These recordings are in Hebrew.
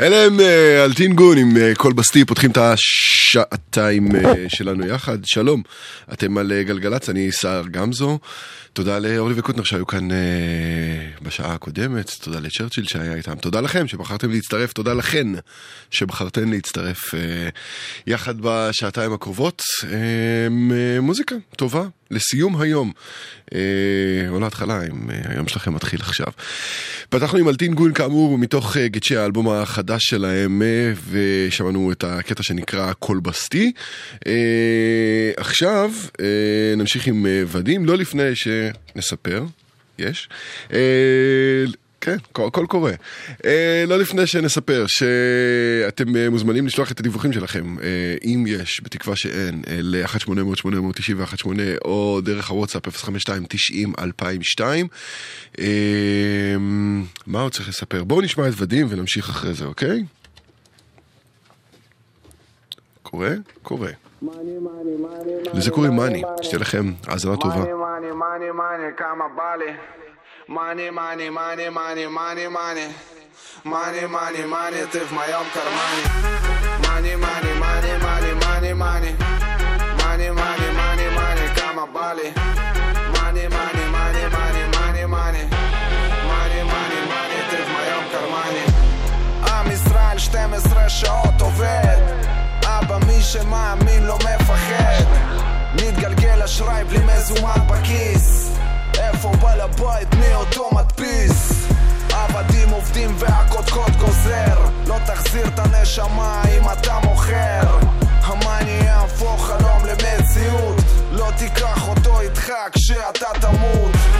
אלה הם אה, אלטינגון עם אה, קול בסטי, פותחים את השעתיים אה, שלנו יחד. שלום, אתם על אה, גלגלצ, אני סער גמזו. תודה לאורלי וקוטנר שהיו כאן אה, בשעה הקודמת, תודה לצ'רצ'יל שהיה איתם, תודה לכם שבחרתם להצטרף, תודה לכן שבחרתן להצטרף אה, יחד בשעתיים הקרובות. אה, אה, מוזיקה טובה לסיום היום, אה, או להתחלה, אם אה, היום שלכם מתחיל עכשיו. פתחנו עם אלטין גוין כאמור מתוך אה, גצ'י האלבום החדש שלהם אה, ושמענו את הקטע שנקרא קול בסטי. אה, עכשיו אה, נמשיך עם אה, ודים, לא לפני שנספר, יש. אה, כן, הכל קורה. אה, לא לפני שנספר שאתם אה, מוזמנים לשלוח את הדיווחים שלכם, אה, אם יש, בתקווה שאין, אה, ל-1-800-891-8 או דרך הוואטסאפ 052-90-2002. אה, מה עוד צריך לספר? בואו נשמע את ודים ונמשיך אחרי זה, אוקיי? קורה? קורה. לזה קוראים מאני, שתהיה לכם האזנה טובה. מאני, מאני, מאני, מאני, כמה בא לי. Money, money, money, money, money, money. Money, money, money, ты в моем кармане. Money, money, money, money, money, money. Money, money, money, money, come on, Bali. Money, money, money, money, money, money. Money, money, money, ты в моем кармане. עם ישראל 12 שעות עובד. אבא, מי שמאמין לא מפחד. מתגלגל אשראי בלי מזומן בכיס. איפה בעל הבית? מי אותו מדפיס? עבדים עובדים והקודקוד גוזר. לא תחזיר את הנשמה אם אתה מוכר? המן יהפוך חלום למציאות. לא תיקח אותו איתך כשאתה תמות.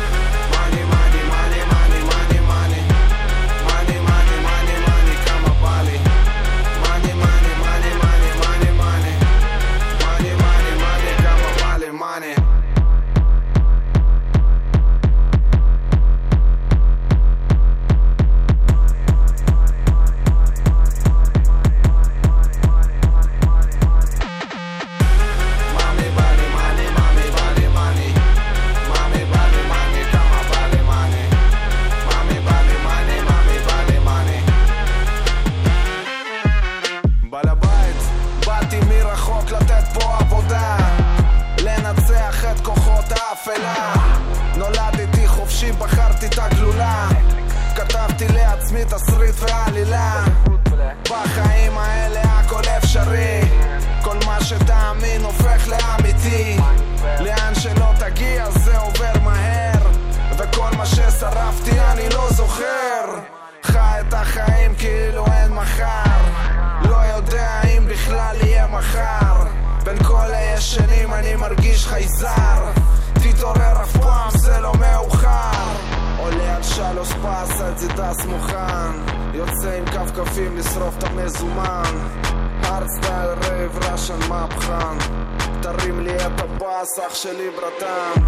תסריט ועלילה. בחיים האלה הכל אפשרי. כל מה שתאמין הופך לאמיתי. לאן שלא תגיע זה עובר מהר. וכל מה ששרפתי אני לא זוכר. חי את החיים כאילו אין מחר. לא יודע אם בכלל יהיה מחר. בין כל הישנים אני מרגיש חייזר. תתעורר אף פעם זה לא מאוחר. עולה על שלוש פס, על דידס מוכן. יוצא עם קו קפים לשרוף את המזומן. ארץ דייל רייב ראשן מהפכן תרים לי את הבאס, אח שלי ברטן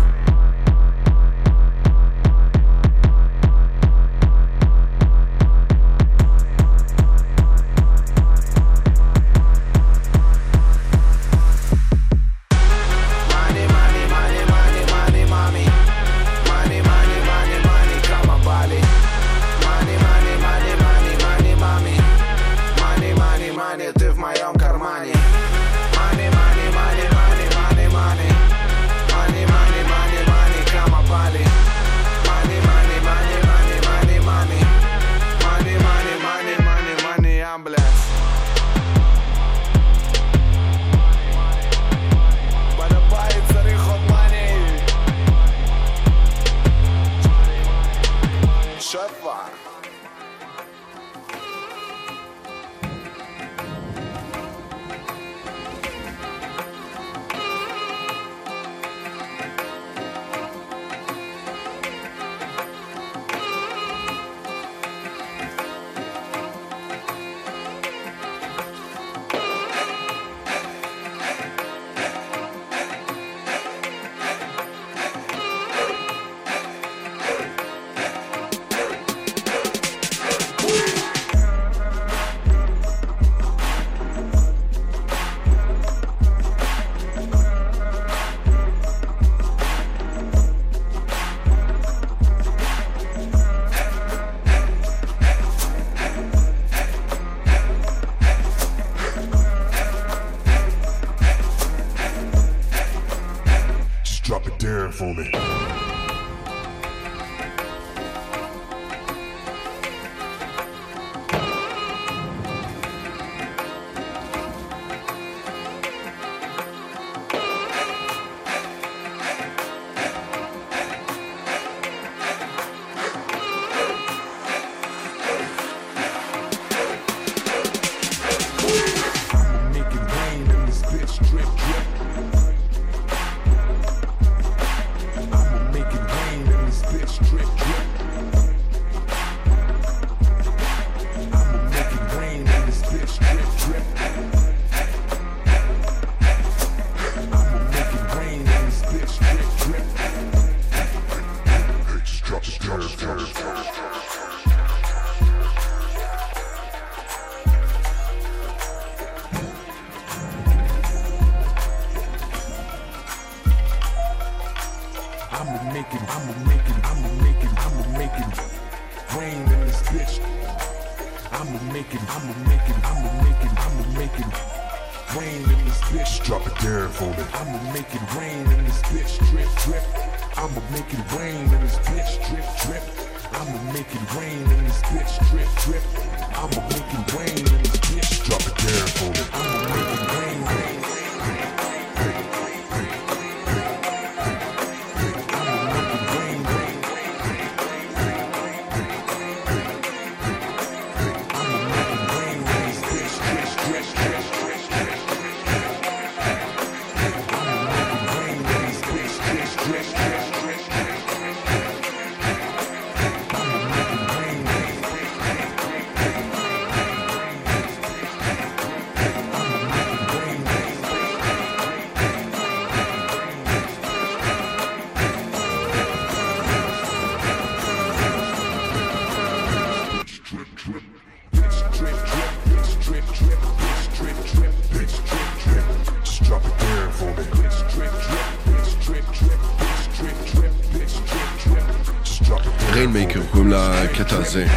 drip.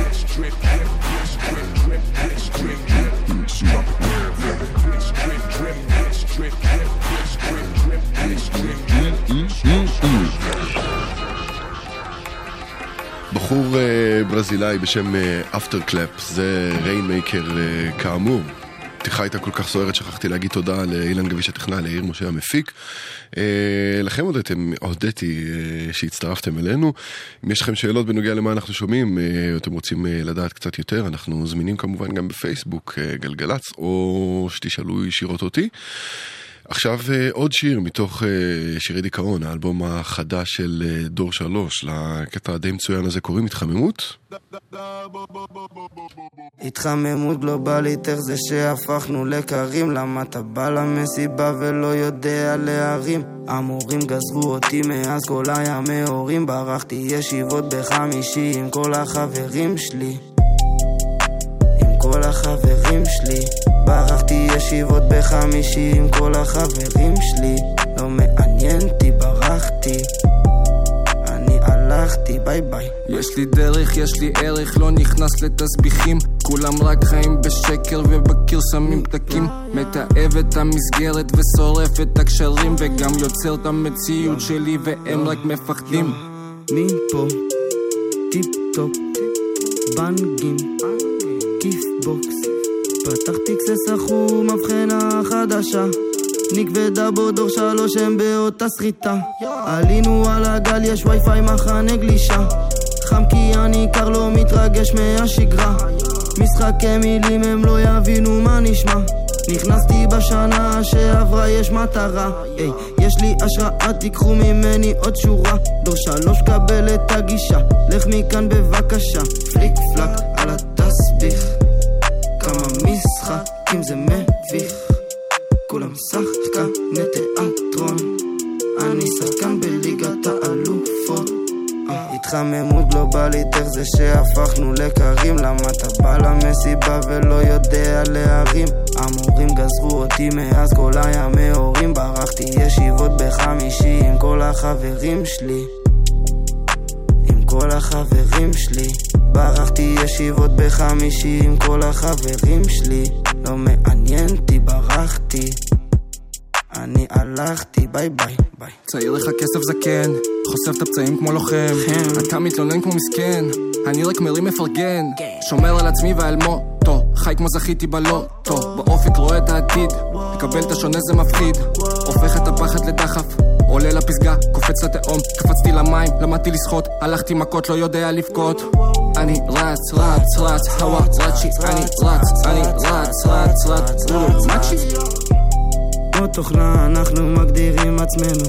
בחור אה, ברזילאי בשם אפטר קלאפ, זה Rainmaker אה, כאמור. הפתיחה הייתה כל כך סוערת, שכחתי להגיד תודה לאילן גביש הטכנאי, ליאיר משה המפיק. אה, לכם הודיתם, הודיתי אה, שהצטרפתם אלינו. אם יש לכם שאלות בנוגע למה אנחנו שומעים, אה, אתם רוצים לדעת קצת יותר, אנחנו זמינים כמובן גם בפייסבוק, גלגלצ, או שתשאלו ישירות אותי. עכשיו אה, עוד שיר מתוך אה, שירי דיכאון, האלבום החדש של אה, דור שלוש, לקטע הדי מצוין הזה קוראים התחממות. התחממות גלובלית, איך זה שהפכנו לקרים? למה אתה בא למסיבה ולא יודע להרים? המורים גזרו אותי מאז כל הימי הורים ברחתי ישיבות בחמישי עם כל החברים שלי כל החברים שלי. ברחתי ישיבות בחמישי עם כל החברים שלי. לא מעניין אותי, ברחתי. אני הלכתי, ביי ביי. יש לי דרך, יש לי ערך, לא נכנס לתסביכים. כולם רק חיים בשקר ובקיר שמים פתקים. מתעב את המסגרת ושורף את הקשרים וגם יוצר את המציאות שלי והם רק מפחדים. מפה, טיפ טופ, בנגים, כיף בוקס. פתחתי כסס החום, מבחנה חדשה. ניק ודאבו דור שלוש הם באותה סחיטה. עלינו על הגל, יש וי-פיי מחנה גלישה. חם כי אני קר, לא מתרגש מהשגרה. משחקי מילים הם לא יבינו מה נשמע. נכנסתי בשנה שעברה, יש מטרה. היי, יש לי השראה, תיקחו ממני עוד שורה. דור שלוש, קבל את הגישה. לך מכאן בבקשה. פליק פלק על התסביך. כמה משחקים זה מביך. כולם שחקני תיאטרון. אני שחקן בליגת האלופות. אה, התחממות גלובלית, איך זה שהפכנו לקרים? למה אתה בא למסיבה ולא יודע להרים? המורים גזרו אותי מאז כל הימי הורים ברחתי ישיבות בחמישי עם כל החברים שלי עם כל החברים שלי ברחתי ישיבות בחמישי עם כל החברים שלי לא מעניין אותי, ברחתי. אני הלכתי, bye bye bye. צעיר לך כסף זקן, חושף את הפצעים כמו לוחם. כן. אתה מתלונן כמו מסכן, אני רק מרים מפרגן. שומר על עצמי ועל מוטו, חי כמו זכיתי בלוטו. באופק רואה את העתיד, לקבל את השונה זה מפחיד. הופך את הפחד לדחף, עולה לפסגה, קופץ לתהום. קפצתי למים, למדתי לשחות, הלכתי מכות, לא יודע לבכות אני רץ, רץ, רץ, הווה רצ'י, אני רץ, אני רץ, רץ, רץ, מצ'י כמו תוכנה אנחנו מגדירים עצמנו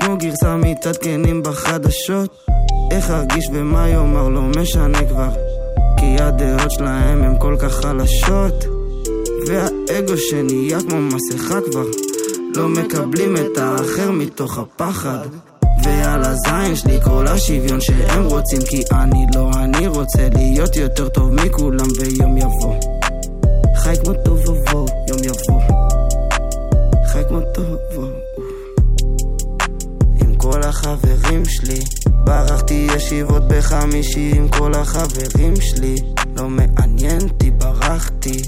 כמו גרסה מתעדכנים בחדשות. איך ארגיש ומה יאמר לא משנה כבר כי הדעות שלהם הם כל כך חלשות. והאגו שנהיה כמו מסכה כבר לא מקבלים את האחר מתוך הפחד ועל הזין שלי כל השוויון שהם רוצים כי אני לא אני רוצה להיות יותר טוב מכולם ויום יבוא. חי כמו טוב ובוא יום יבוא. חי כמו טוב עם כל החברים שלי. ברחתי ישיבות בחמישי עם כל החברים שלי. לא מעניין אותי, ברחתי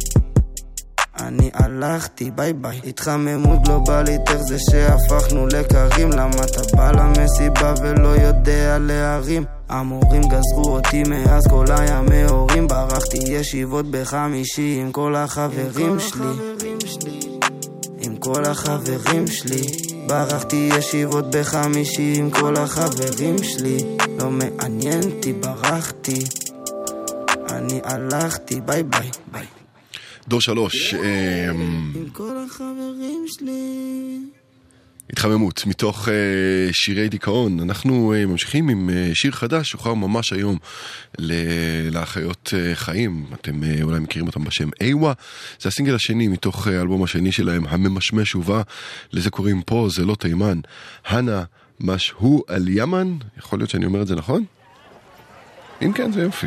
אני הלכתי, ביי ביי. התחממות גלובלית, איך זה שהפכנו לקרים? למה אתה בא למסיבה ולא יודע להרים? המורים גזרו אותי מאז כל הימי הורים ברחתי ישיבות בחמישי עם כל החברים שלי. עם כל החברים שלי. ברחתי ישיבות בחמישי עם כל החברים שלי. לא מעניין אותי, ברחתי. אני הלכתי, bye bye bye דור שלוש, עם כל החברים שלי התחממות מתוך אה, שירי דיכאון. אנחנו אה, ממשיכים עם אה, שיר חדש, שוחרר ממש היום ל- לאחיות אה, חיים. אתם אה, אולי מכירים אותם בשם איווה. זה הסינגל השני מתוך האלבום השני שלהם, הממשמש ובא. לזה קוראים פה, זה לא תימן. הנה משהו על ימן, יכול להיות שאני אומר את זה נכון? אם כן, זה יופי.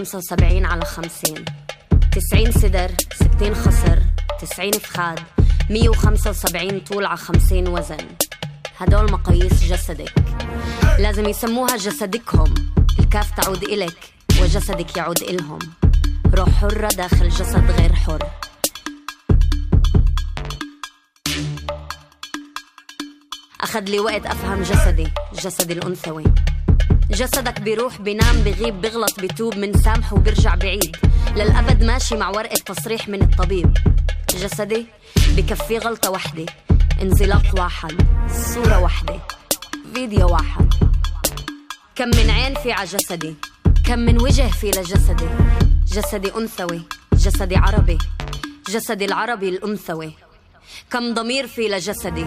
175 على 50 90 صدر 60 خصر 90 فخاد. 175 طول على 50 وزن. هدول مقاييس جسدك. لازم يسموها جسدكهم. الكاف تعود إلك وجسدك يعود إلهم. روح حرة داخل جسد غير حر. أخذ لي وقت أفهم جسدي جسدي الأنثوي. جسدك بيروح بينام بغيب بغلط بتوب من سامحه وبرجع بعيد. للأبد ماشي مع ورقة تصريح من الطبيب. جسدي بكفي غلطة وحدة انزلاق واحد. صورة واحدة. فيديو واحد. كم من عين في على جسدي. كم من وجه في لجسدي جسدي. أنثوي. جسدي عربي. جسدي العربي الأنثوي. كم ضمير في لجسدي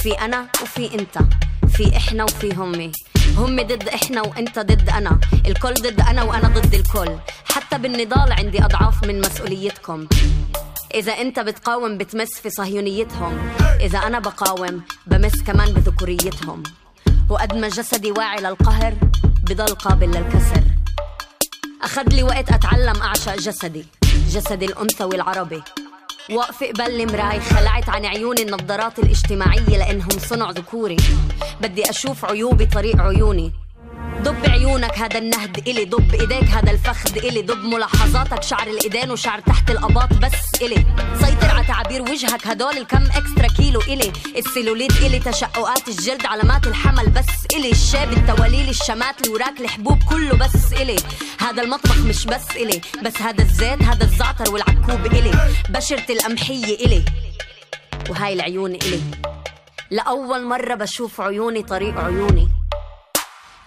في أنا وفي أنت. في إحنا وفي همي. هم ضد إحنا وأنت ضد أنا. الكل ضد أنا وأنا ضد الكل. حتى بالنضال عندي أضعاف من مسؤوليتكم. إذا أنت بتقاوم بتمس في صهيونيتهم. إذا أنا بقاوم بمس كمان بذكوريتهم. وقد ما جسدي واعي للقهر بضل قابل للكسر. أخذ لي وقت أتعلم أعشق جسدي جسدي الأنثوي العربي واقفة قبل المراي خلعت عن عيوني النظارات الاجتماعية لأنهم صنع ذكوري. بدي أشوف عيوبي طريق عيوني. ضب عيونك هذا النهد إلي. ضب إيديك هذا الفخذ إلي. ضب ملاحظاتك شعر الإيدين وشعر تحت الأباط بس إلي. سيطر على تعابير وجهك هدول الكم إكسترا كيلو إلي. السيلوليت إلي تشققات الجلد علامات الحمل بس إلي. الشاب التواليل الشمات الوراك الحبوب كله بس إلي. هذا المطبخ مش بس إلي. بس هذا الزيت هذا الزعتر والعكوب إلي. بشرة القمحية إلي. وهاي العيون إلي. لأول مرة بشوف عيوني طريق عيوني.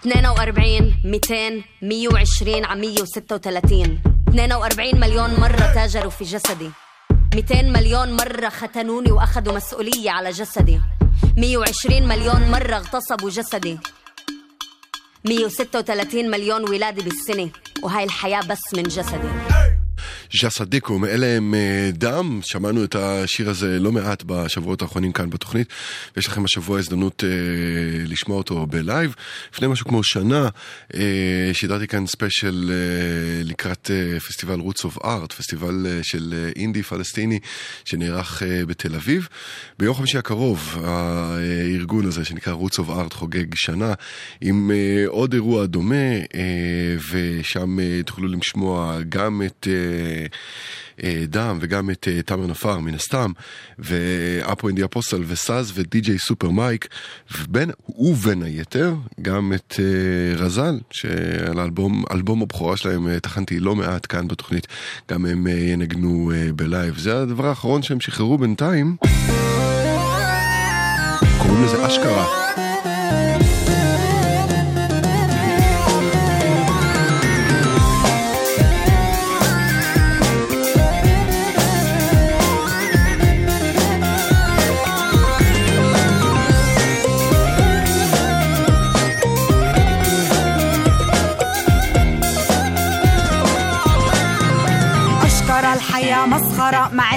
42 200 120 على 136 42 مليون مرة تاجروا في جسدي. 200 مليون مرة ختنوني وأخذوا مسؤولية على جسدي. 120 مليون مرة اغتصبوا جسدي. 136 مليون ولادة بالسنة وهاي الحياة بس من جسدي. ז'סדיקו, הם אה, דם, שמענו את השיר הזה לא מעט בשבועות האחרונים כאן בתוכנית, ויש לכם השבוע הזדמנות אה, לשמוע אותו בלייב. לפני משהו כמו שנה אה, שידרתי כאן ספיישל אה, לקראת אה, פסטיבל Roots of Art, פסטיבל אה, של אה, אינדי פלסטיני שנערך אה, בתל אביב. ביום חמישי הקרוב הארגון הזה שנקרא Roots of Art חוגג שנה עם אה, עוד אירוע דומה, אה, ושם אה, תוכלו לשמוע גם את... אה, דם וגם את אה, תאמר נפאר מן הסתם ואפו אינדי אפוסטל וסאז ודי.ג'יי סופר מייק ובין, ובין היתר גם את אה, רזל שעל אלבום הבכורה שלהם אה, טחנתי לא מעט כאן בתוכנית גם הם אה, ינגנו אה, בלייב. זה הדבר האחרון שהם שחררו בינתיים. קוראים לזה אשכרה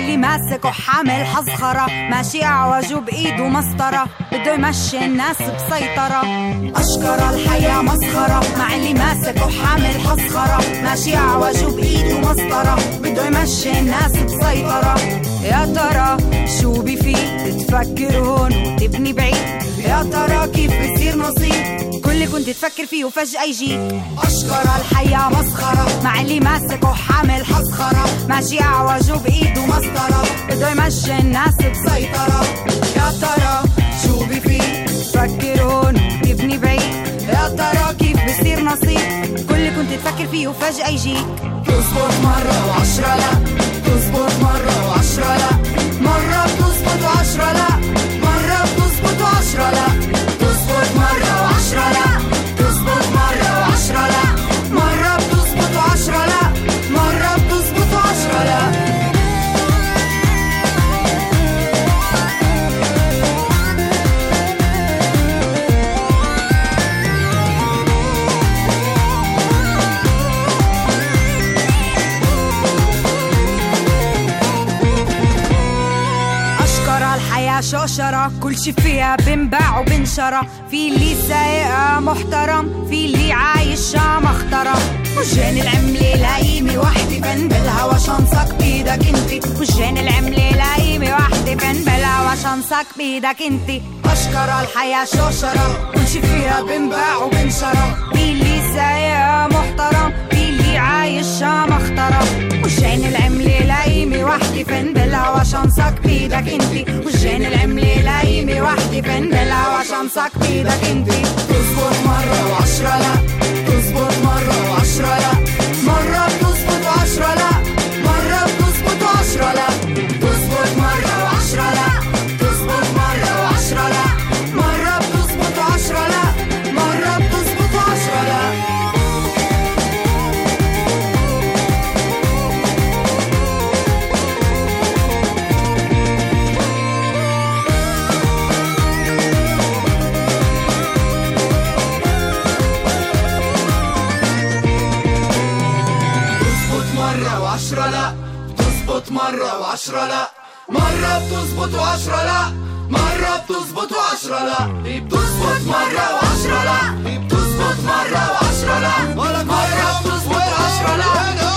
اللي ماسك وحامل حزخرة ماشي أعوج بإيده مسطرة. بده يمشي الناس بسيطرة. أشكر الحياة مسخرة. مع اللي ماسك وحامل حزخرة ماشي أعوج بإيده مسطرة. بده يمشي الناس بسيطرة. يا ترى شو بفيد؟ تفكر هون وتبني بعيد. يا ترى كيف بصير نصيب؟ اللي كنت تفكر فيه وفجأة يجيك أشكر الحياة مسخرة. مع اللي ماسك وحامل حسخرة. ماشي أعوج بإيده مسطرة بده يمشي الناس بسيطرة. يا ترى شو بفيد تفكر هون وتبني بعيد. يا ترى كيف بصير نصيب؟ كل اللي كنت تفكر فيه وفجأة يجيك تزبط مرة وعشرة لا. تزبط مرة وعشرة لا. مرة بتزبط وعشرة لا. شوشرة كل شي فيها بنباع وبنشرى في اللي سايقها محترم في اللي عايشها مخطرة وجان العملة لايمة وحدي فن بالهوا شنصك بيدك وجان العملة لايمة وحدي فن بالهوا شنصك بيدك انتي أشكر الحياة شوشرة كل شي فيها بنباع وبنشرى في اللي سايقها محترم في اللي عايشها مخطرة وجان العملة لايمي وحدي فين بلع وشمسك بيدك انتي؟ وجين العملة لايمي وحدي فين بلع وشمسك بيدك انتي؟ تصبر مرة وعشرة لأ. مرة بتظبط وعشرة لا مرة بتظبط وعشرة لا بتظبط مرة وعشرة لا بتظبط مرة وعشرة لا مرة بتظبط وعشرة لا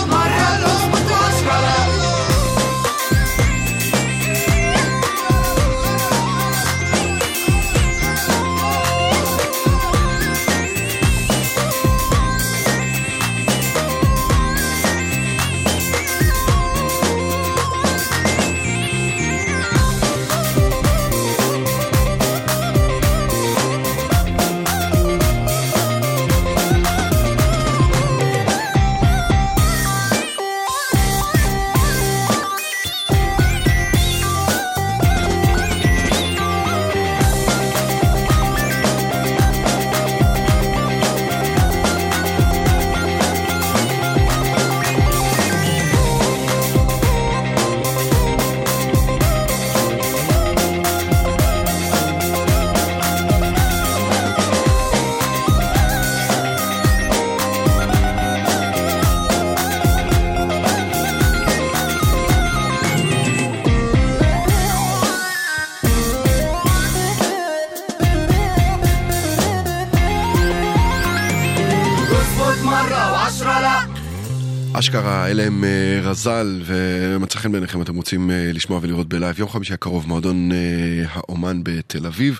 אשכרה, אלה הם אה, רז"ל, ומצא חן בעיניכם אתם רוצים אה, לשמוע ולראות בלייב. יום חמישי הקרוב, מועדון אה, האומן בתל אביב.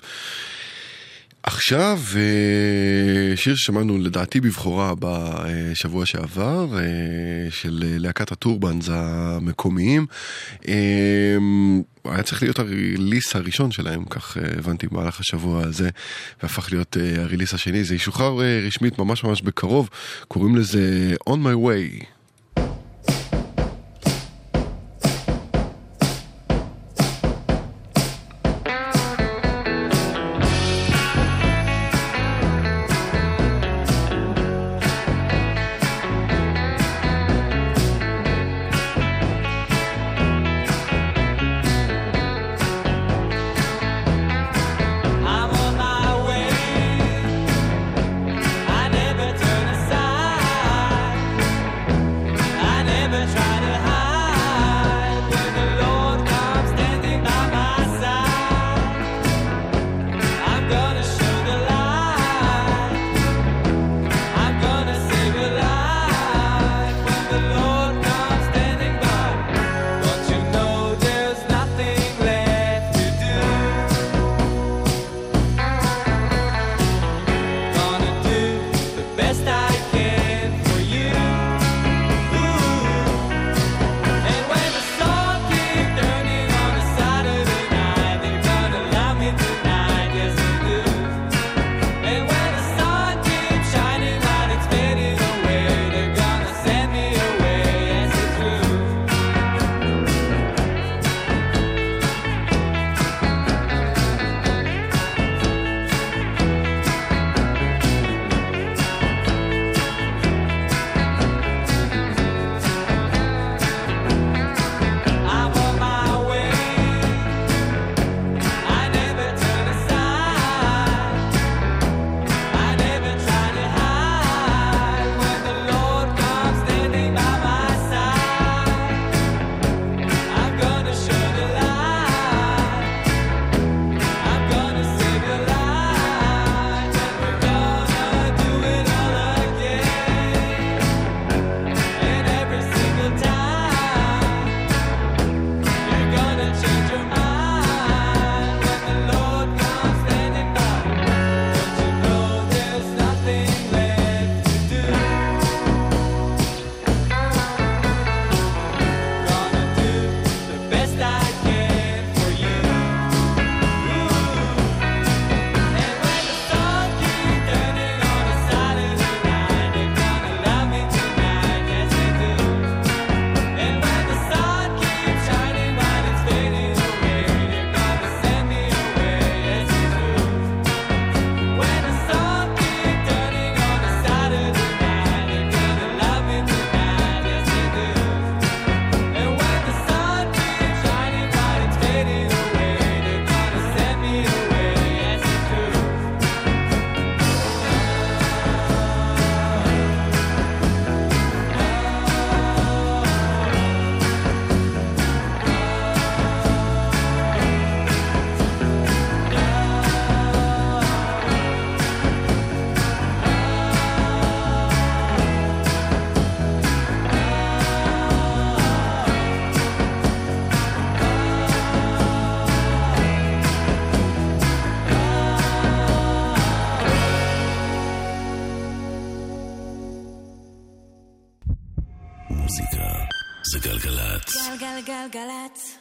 עכשיו, שיר ששמענו לדעתי בבכורה בשבוע שעבר, של להקת הטורבנס המקומיים. היה צריך להיות הריליס הראשון שלהם, כך הבנתי במהלך השבוע הזה, והפך להיות הריליס השני. זה ישוחרר רשמית ממש ממש בקרוב, קוראים לזה On My Way. המוזיקה זה גלגלצ. גלגלגלגלצ.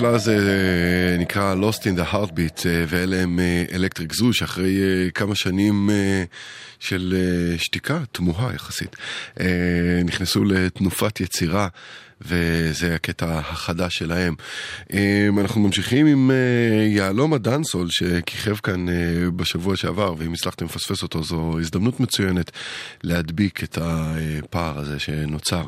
דבר נפלא זה אה, נקרא Lost in the Heartbeat, אה, ואלה הם אלקטריק זו, שאחרי אה, כמה שנים אה, של אה, שתיקה תמוהה יחסית, אה, נכנסו לתנופת יצירה. וזה הקטע החדש שלהם. אה, אנחנו ממשיכים עם אה, יהלום הדנסול שכיכב כאן אה, בשבוע שעבר, ואם הצלחתם לפספס אותו זו הזדמנות מצוינת להדביק את הפער הזה שנוצר.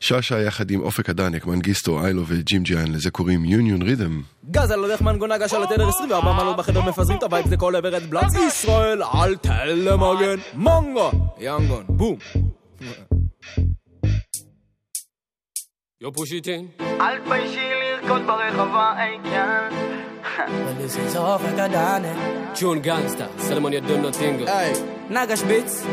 שאשא יחד עם אופק הדניק, מנגיסטו, איילו וג'ימג'יאן, לזה קוראים יוניון ריתם. גז על הדרך מנגונה גש על התדר 24 מעלות בחדר מפזרים את הווייב זה כל עבר את בלאץ ישראל אל תל למגן מונגו יאנגון בום יו פושיטין אל תביישי לרקוד ברחבה, היי כן. This is אופק הדניק צ'ון גנגסטר סלמון ידון נוטינגו היי נגש ביץ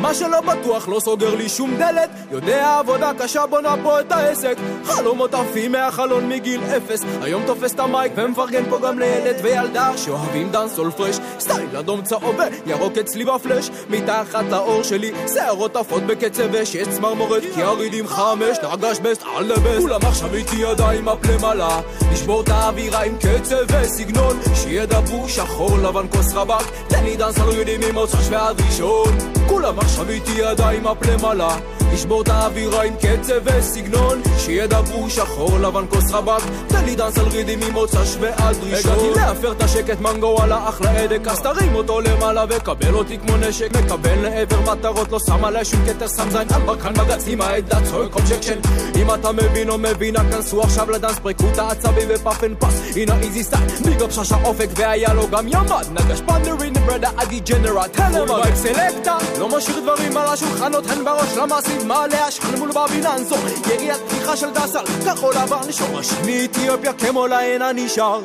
מה שלא בטוח לא סוגר לי שום דלת. יודע עבודה קשה בונה פה את העסק. חלומות עפים מהחלון מגיל אפס. היום תופס את המייק ומפרגן פה גם לילד וילדה שאוהבים דאנסול פרש. סטייל אדום צהוב וירוק אצלי בפלאש. מתחת לאור שלי שערות עפות בקצב ושיש צמרמורת. כי הרידים חמש נגש בסט על לבסט כולם עכשיו איתי ידיים אפ למעלה לשבור את האווירה עם קצב וסגנון. שידברו שחור לבן כוס רבק. תן לי דאנס על יודעים ממוצ"ש ועד ראשון. כולם עכשיו איתי ידיים אפ למעלה נשבור את האווירה עם קצב וסגנון. שידברו שחור לבן כוס רבק תן לי דאנס על רידים עם מוצ"ש ועל דרישות הגעתי להפר את השקט מנגו על האחלה הדק אז תרים אותו למעלה וקבל אותי כמו נשק. מקבל לעבר מטרות לא שם עליי שום כתר שם זין על ברקן בג"ץ עם העדה צועק אובג'קשן אם אתה מבין או מבינה כנסו עכשיו לדאנס פרקו את העצבים אנד פס הנה איזי סטייל ביג אפ ששה אופק והיה לו גם ימ"ד. נגש פנדרין ברדה הדיג'נרט וייב סלקטה. לא משאיר דברים על השולחן נותן בראש למעשים מעלה השכן מול בביננסו יריית פתיחה של דסל כחול לבן שורש מאתיופיה כמו להן הנשאר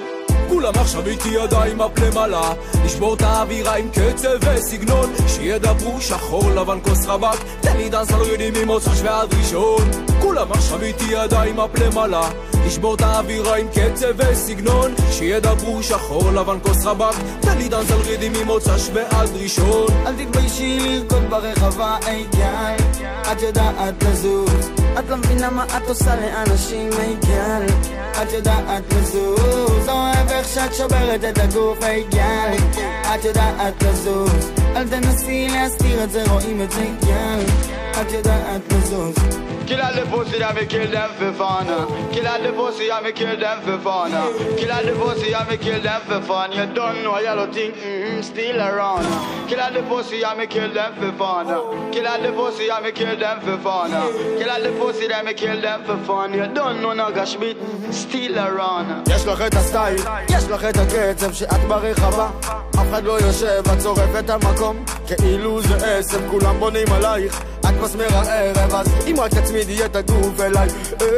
כולם עכשיו איתי ידיים אפ למעלה. נשבור את האווירה עם קצב וסגנון. שידברו שחור לבן כוס רווק. תן לי דאנס על רידים ממוצ"ש ועד ראשון. כולם עכשיו איתי ידיים אפ למעלה. נשבור את האווירה עם קצב וסגנון. שידברו שחור לבן כוס רווק. תן לי דאנס על רידים ממוצ"ש ועד ראשון. אל תתביישי לרקוד ברחבה, היי גל את יודעת לזוז את לא מבינה מה את עושה לאנשים, היי גל את יודעת לזוז אוהב איך שאת שוברת את הגוף, היי גל את יודעת לזוז אל תנסי להסתיר את זה, רואים את זה, גל את יודעת לזוז Kill all the pussy that me kill them for fun. Kill all the pussy that me kill them for fun. Kill all the pussy that me kill them for fun. You don't know yellow thing, mm-hmm, still around. Kill all the pussy that me kill them for fun. Kill all the pussy that me kill them for fun. Kill all the pussy that me kill them for fun. You don't know beat, mm-hmm, still around. יש לך את הסטייל, יש לך את הקצב שאת ברחבה אף אחד לא יושב, את שורפת את המקום כאילו זה עשב, כולם בונים עלייך את מסמר הערב, אז אם רק תצמידי את הגוף אליי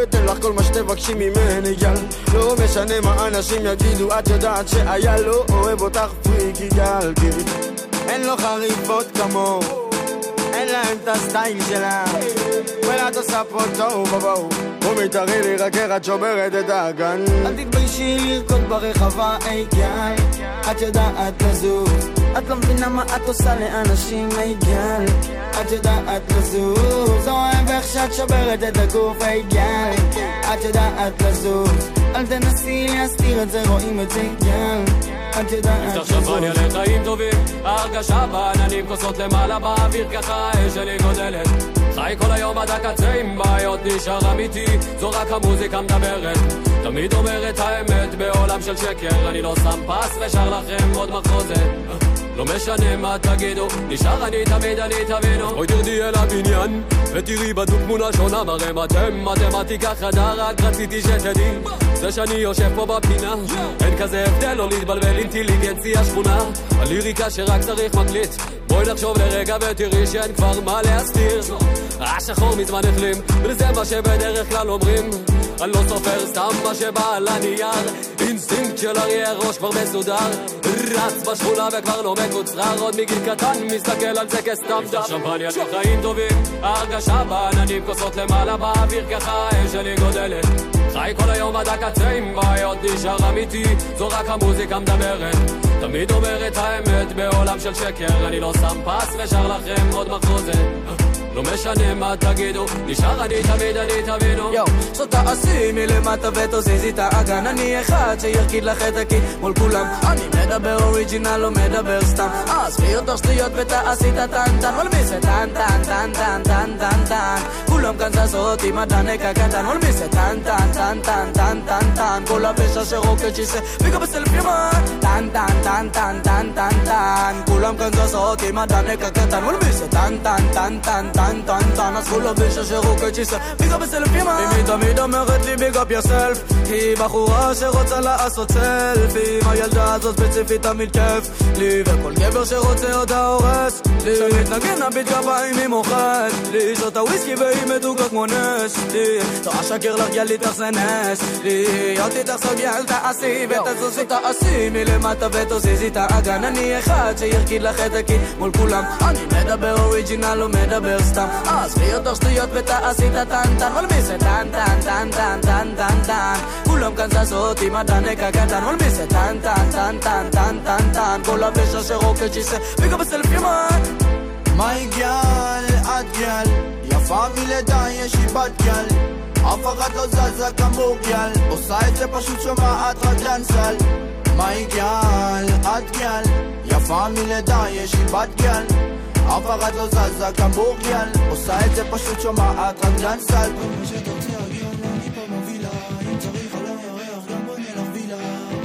אתן לך כל מה שתבקשי ממני, גל לא משנה מה אנשים יגידו, את יודעת שהיה לא אוהב אותך פריקי גל כי אין לו חריפות כמוהו אין להם את הסטייל שלה וואלה את עושה פה טוב בואו. הוא מתארי לי רק איך את שוברת את האגן אל תתביישי לרקוד ברחבה, היי גל את יודעת לזוז את לא מבינה מה את עושה לאנשים, היי גל את יודעת לזוז אוהב איך שאת שוברת את הגוף, היי גל את יודעת לזוז אל תנסי להסתיר את זה, רואים את זה, גל את יודעת נפתח לזוז שמפניה לחיים טובים ההרגשה בעננים כוסות למעלה באוויר ככה האש שלי גודלת חי כל היום עד הקצה עם בעיות נשאר אמיתי זו רק המוזיקה מדברת תמיד אומר את האמת בעולם של שקר אני לא שם פס ושר לכם עוד מחרוזת לא משנה מה תגידו, נשאר אני תמיד אני תבינו. בואי תרדי אל הבניין ותראי בדוק תמונה שונה מראה אתם מתמטיקה חדה רק רציתי שתדעי. זה שאני יושב פה בפינה אין כזה הבדל לא להתבלבל אינטליגנציה שכונה הליריקה שרק צריך מקליט. בואי נחשוב לרגע ותראי שאין כבר מה להסתיר. השחור מזמן החלים וזה מה שבדרך כלל אומרים אני לא סופר סתם מה שבא על הנייר. אינסטינקט של אריה ראש כבר מסודר. רץ בשכונה וכבר לא מקוצרר. עוד מגיל קטן מסתכל על זה כסתם דם. שמפניה של חיים טובים. ההרגשה בעננים כוסות למעלה באוויר ככה האש שלי גודלת. חי כל היום עד הקצה עם בעיות נשאר אמיתי. זו רק המוזיקה מדברת תמיד אומר את האמת בעולם של שקר. אני לא שם פס ושר לכם עוד מחרוזת לא משנה מה תגידו, נשאר אני תמיד אני תבינו יואו, so תעשי מלמטה ותזיזי את האגן אני אחד שירקיד לך את הקי מול כולם אני מדבר אוריג'ינל, לא מדבר סתם עזבי יותר שטויות ותעשי את הטנטן מול מי זה טן טן טן טן טן טן טן כולם כאן זזות עם הדנק הקטן מול מי זה טן טן טן טן טן טן טן כל הפשע שרוקד שיסה וגם בסלפי מן טן טן טן טן טן טן טן כולם כאן זזות עם הדנק הקטן מול מי זה טן טן טן טן טן טן אז כל הפשע שרוקד שיסה וגם בסלפי מן אמי תמיד אומרת לי ביג אפ יוסלף היא בחורה שרוצה לעשות סלפי עם הילדה הזאת ספציפית תמיד כיף לי וכל גבר שרוצה אותה הורס לי. שמתנגן הביט גביים היא מוחאת לי. שותה וויסקי והיא מתוקה כמו נס לי. לא אשקר לך יאללה איתך זה נס לי. אותי תחסוג יאל תעשי ותזוזי תעשי מלמטה ותזיזי את האגן. אני אחד שירקיד לך את הקי מול כולם. אני מדבר אוריג'ינל לא מדבר סתם עזבי יותר שטויות ותעשי את הטנטן אבל מי זה טן טן טן טן טן טן טן כולם כאן זזות עם הדנק הקטן אבל מי זה טן טן טן טן טן טן טן כל הפשע שרוקד שיסה וגם בסלפי מן מהי גל, את גל, יפה מלידה יש לי בת גל אף אחת לא זזה כמו גל, עושה את זה פשוט שומעת רק דנסל מהי גל, את גל, יפה מלידה יש לי בת גל אף אחת לא זזה כמבורגל עושה את זה פשוט שומעת רק דנסל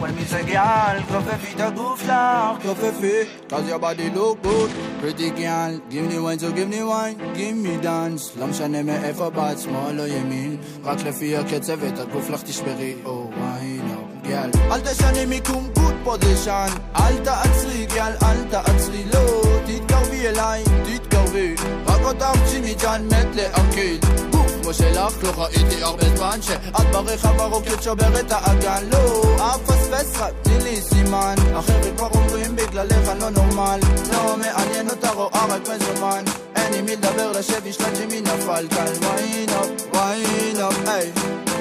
When me say girl, כופפי את הגוף שלך, כופפי, cause your body look good. Pretty girl, give me wine, so give me wine, give me dance. לא משנה מאיפה באת, שמאל או ימין, רק לפי הקצב את הגוף לך תשברי, wine up, gal. אל תשני מיקום good position, אל תעצרי, gal, אל תעצרי, לא, תתקרבי אליי, תתקרבי, רק אותך ג'ימי ג'אן מת להרקיד. גוף כמו שלך, לא ראיתי הרבה זמן שאת ברחב הרוקד שובר את האגן, לא, אפספס רק, תני לי סימן, אחרים כבר אומרים בגללך אני לא נורמל, לא מעניין אותה רואה רק מזומן, אין עם מי לדבר לשבי שלה ג'ימי נפל כאן, up, היי,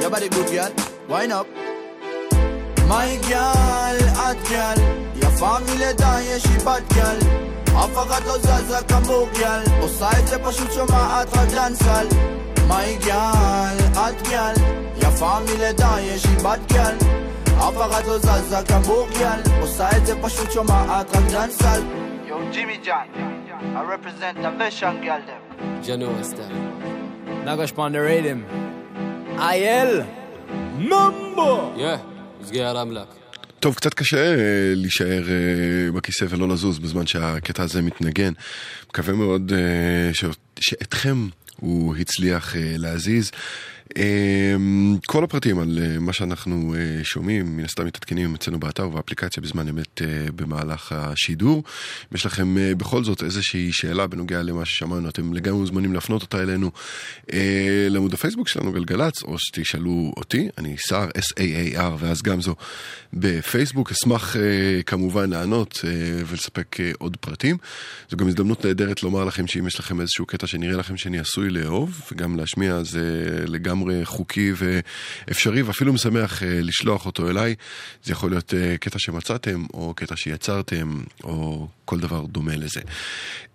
your body good girl, wind up. מיי גל, את גל, יפה מלידה יש לי בת גל אף אחת לא זזה כמוך גל עושה את זה פשוט שומעת רק דנסל מיי גל, את גל, יפה מלידה יש לי בת גל אף אחת לא זזה כמוך גל עושה את זה פשוט שומעת רק דנסל יו ג'ימי ג'אן, I represent the vision girl them ג'נוע סטייל. נגש פון דה ריתם. אייל. ממבו! יא, סגיע רמלק. טוב, קצת קשה אה, להישאר אה, בכיסא ולא לזוז בזמן שהקטע הזה מתנגן. מקווה מאוד אה, שאתכם הוא הצליח אה, להזיז. אה, כל הפרטים על אה, מה שאנחנו אה, שומעים, מן הסתם מתעדכנים אצלנו באתר ובאפליקציה בזמן אמת אה, במהלך השידור. אם יש לכם בכל זאת איזושהי שאלה בנוגע למה ששמענו, אתם לגמרי מוזמנים להפנות אותה אלינו לעמוד הפייסבוק שלנו גלגלצ, או שתשאלו אותי, אני סער, S-A-A-R, ואז גם זו בפייסבוק. אשמח כמובן לענות ולספק עוד פרטים. זו גם הזדמנות נהדרת לומר לכם שאם יש לכם איזשהו קטע שנראה לכם שאני עשוי לאהוב, וגם להשמיע זה לגמרי חוקי ואפשרי, ואפילו משמח אה, לשלוח אותו אליי. זה יכול להיות אה, קטע שמצאתם, או קטע שיצרתם, או כל דבר דומה לזה.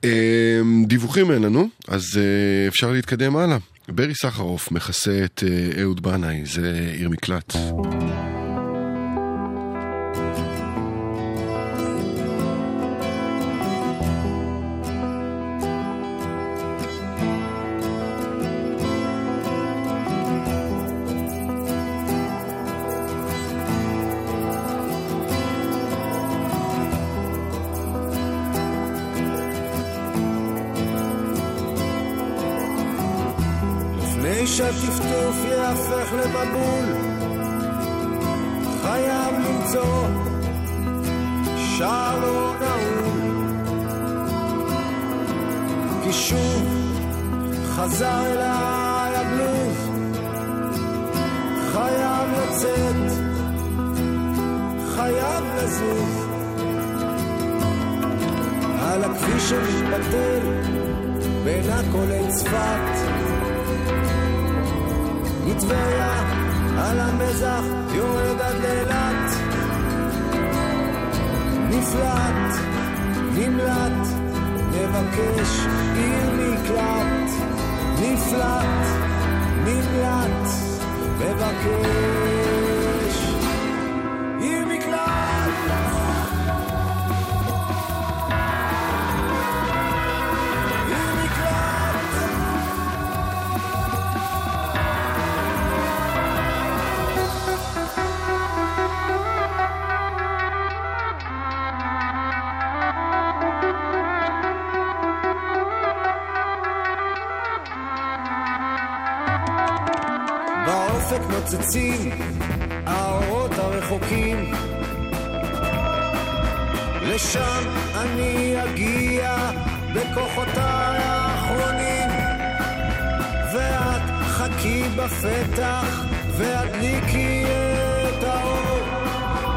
אה, דיווחים אין לנו, אז אפשר להתקדם הלאה. ברי סחרוף מכסה את אה, אהוד בנאי, זה עיר מקלט.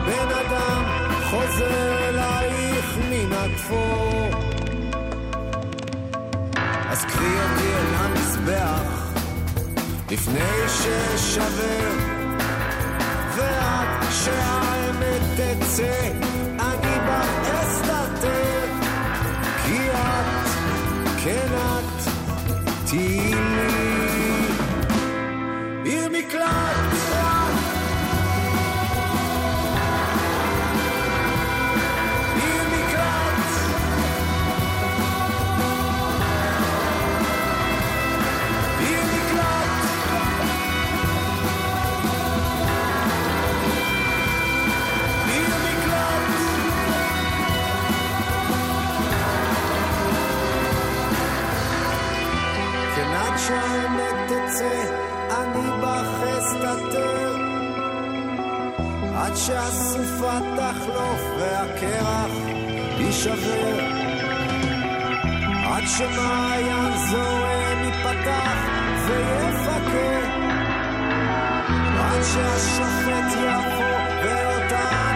בן אדם חוזר אלייך מן התפור. אז קחי אותי אל המזבח לפני ששבר ועד שהאמת תצא אני בה אסתתר כי את, כן את, תהיי שהסופה תחלוף והקרח יישבר. עד שמעיין זורם ייפתח ויפקד עד שהשופט יבוא ואותנו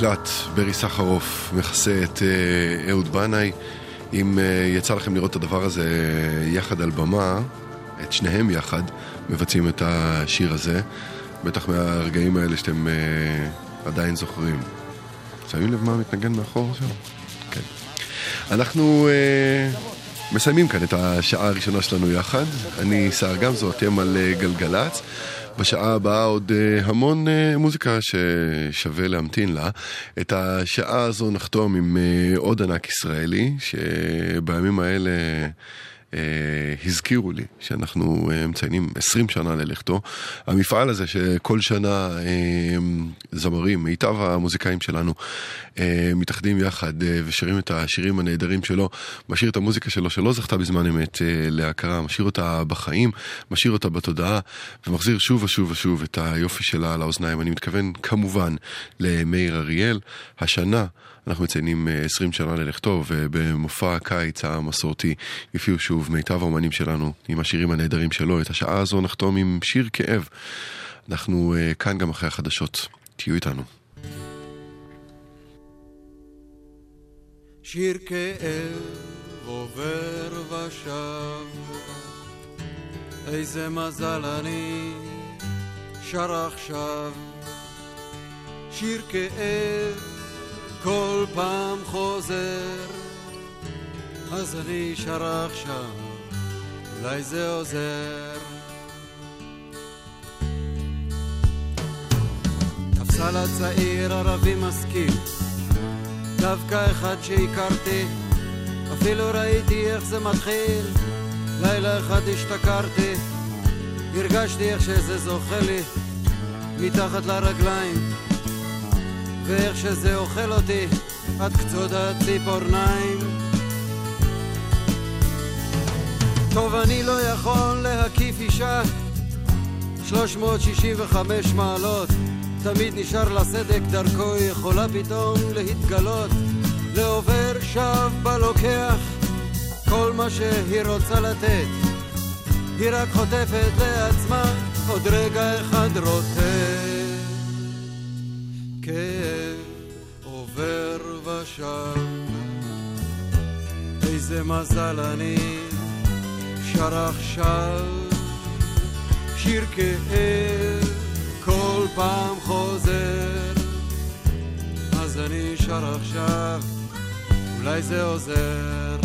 עיר מקלט, ברי סחרוף, מכסה את אה, אהוד בנאי. אם אה, יצא לכם לראות את הדבר הזה אה, יחד על במה, את שניהם יחד, מבצעים את השיר הזה. בטח מהרגעים האלה שאתם אה, עדיין זוכרים. שמים לב מה מתנגן מאחור שם? כן. אנחנו אה, מסיימים כאן את השעה הראשונה שלנו יחד. אני סער גמזו, אתם על אה, גלגלצ. בשעה הבאה עוד אה, המון אה, מוזיקה ששווה להמתין לה. את השעה הזו נחתום עם אה, עוד ענק ישראלי, שבימים האלה... אה, הזכירו לי שאנחנו אה, מציינים 20 שנה ללכתו. המפעל הזה שכל שנה אה, זמרים, מיטב המוזיקאים שלנו, מתאחדים יחד ושרים את השירים הנהדרים שלו, משאיר את המוזיקה שלו שלא זכתה בזמן אמת להכרה, משאיר אותה בחיים, משאיר אותה בתודעה ומחזיר שוב ושוב ושוב את היופי שלה לאוזניים. אני מתכוון כמובן למאיר אריאל. השנה אנחנו מציינים אה, 20 שנה ללכתו, ובמופע הקיץ המסורתי יופיעו שוב מיטב האומנים שלנו עם השירים הנהדרים שלו. את השעה הזו נחתום עם שיר כאב. אנחנו אה, כאן גם אחרי החדשות. תהיו איתנו. שיר כאב עובר ושב, איזה מזל אני שר עכשיו. שיר כאב כל פעם חוזר, אז אני שר עכשיו, אולי זה עוזר. תפסל הצעיר ערבי משכיל, דווקא אחד שהכרתי, אפילו ראיתי איך זה מתחיל. לילה אחד השתכרתי, הרגשתי איך שזה זוכה לי מתחת לרגליים, ואיך שזה אוכל אותי עד קצות הציפורניים. טוב, אני לא יכול להקיף אישה 365 מעלות. תמיד נשאר לה סדק דרכו, יכולה פתאום להתגלות. לעובר שב בלוקח כל מה שהיא רוצה לתת. היא רק חוטפת לעצמה עוד רגע אחד רוטט כאב עובר ושב איזה מזל אני שר עכשיו. שיר כאב כל פעם חוזר. אז אני שר עכשיו אולי זה עוזר.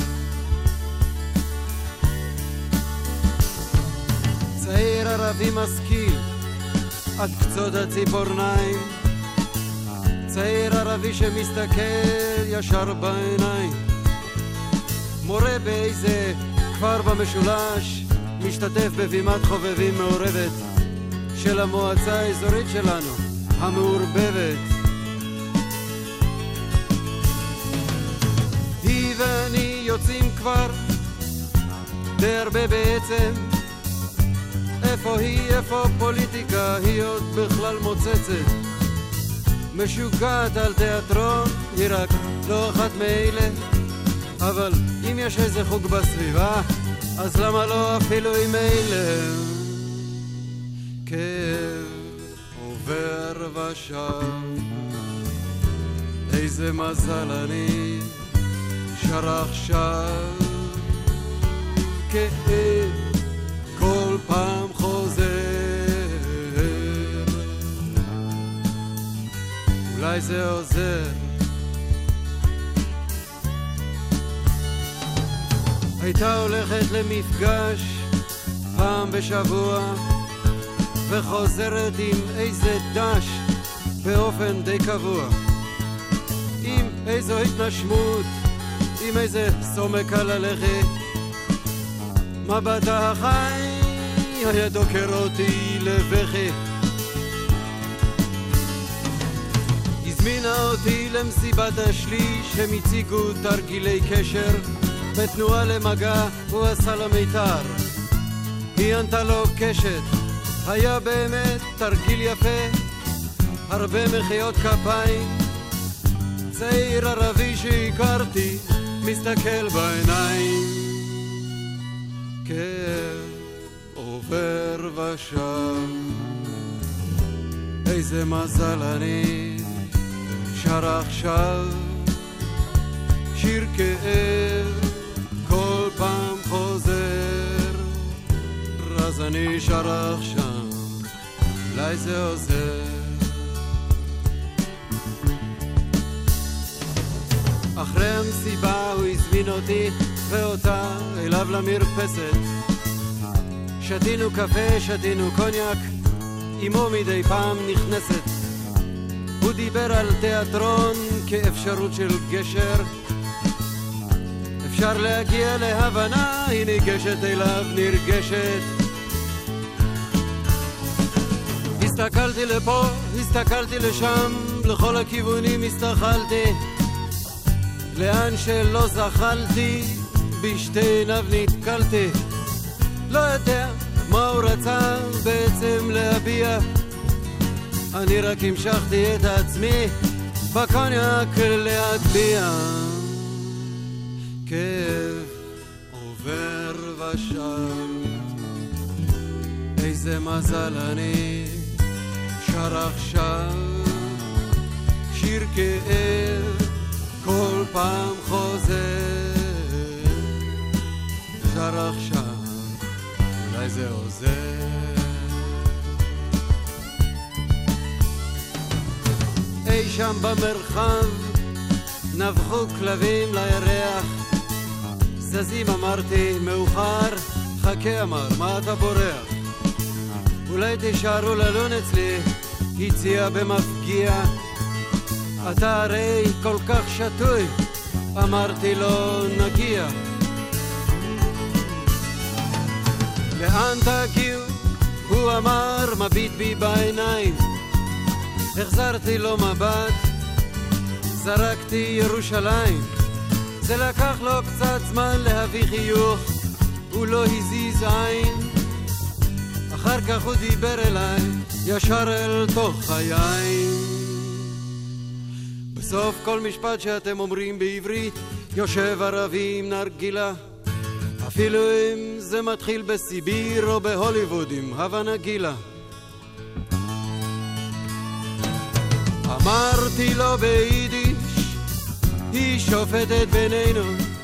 צעיר ערבי משכיל עד קצות הציפורניים צעיר ערבי שמסתכל ישר בעיניים. מורה באיזה כפר במשולש משתתף בבימת חובבים מעורבת של המועצה האזורית שלנו, המעורבבת. היא ואני יוצאים כבר די הרבה בעצם. איפה היא, איפה פוליטיקה, היא עוד בכלל מוצצת. משוגעת על תיאטרון, היא רק לא אחת מאלה אבל אם יש איזה חוג בסביבה, אז למה לא אפילו עם אלה? כאב עובר ושב, איזה מזל אני שר עכשיו. כאב כל פעם חוזר, אולי זה עוזר. הייתה הולכת למפגש פעם בשבוע וחוזרת עם איזה דש באופן די קבוע. עם איזו התנשמות, עם איזה סומק על הלכת. מבטה החי היה דוקר אותי לבכי הזמינה אותי למסיבת השליש הם הציגו תרגילי קשר בתנועה למגע הוא עשה לה מיתר. היא ענתה לו קשת היה באמת תרגיל יפה הרבה מחיאות כפיים. צעיר ערבי שהכרתי מסתכל בעיניים. כאב עובר ושב איזה מזל אני שר עכשיו שיר כאב כל פעם חוזר, אז אני שר עכשיו, אולי זה עוזר. אחרי המסיבה הוא הזמין אותי ואותה אליו למרפסת. שתינו קפה, שתינו קוניאק, אמו מדי פעם נכנסת. הוא דיבר על תיאטרון כאפשרות של גשר אפשר להגיע להבנה, היא ניגשת אליו נרגשת. הסתכלתי לפה, הסתכלתי לשם, לכל הכיוונים הסתכלתי. לאן שלא זחלתי, בשתי עיניו נתקלתי. לא יודע מה הוא רצה בעצם להביע. אני רק המשכתי את עצמי בקוניאק להטביע. כאב עובר ושב איזה מזל אני שר עכשיו. שיר כאב כל פעם חוזר. שר עכשיו אולי זה עוזר אי שם במרחב נבחו כלבים לירח זזים אמרתי, מאוחר, חכה אמר, מה אתה בורח? אולי תישארו ללון אצלי, הציע במפגיע. אתה הרי כל כך שתוי, אמרתי לו, נגיע. לאן תגיעו? הוא אמר, מביט בי בעיניים. החזרתי לו מבט, זרקתי ירושלים. זה לקח לו קצת זמן להביא חיוך, הוא לא הזיז עין. אחר כך הוא דיבר אליי, ישר אל תוך היין. בסוף כל משפט שאתם אומרים בעברית, יושב ערבי עם נרגילה. אפילו אם זה מתחיל בסיביר או בהוליווד עם הווה נגילה. אמרתי לו ביידיש היא שופטת בינינו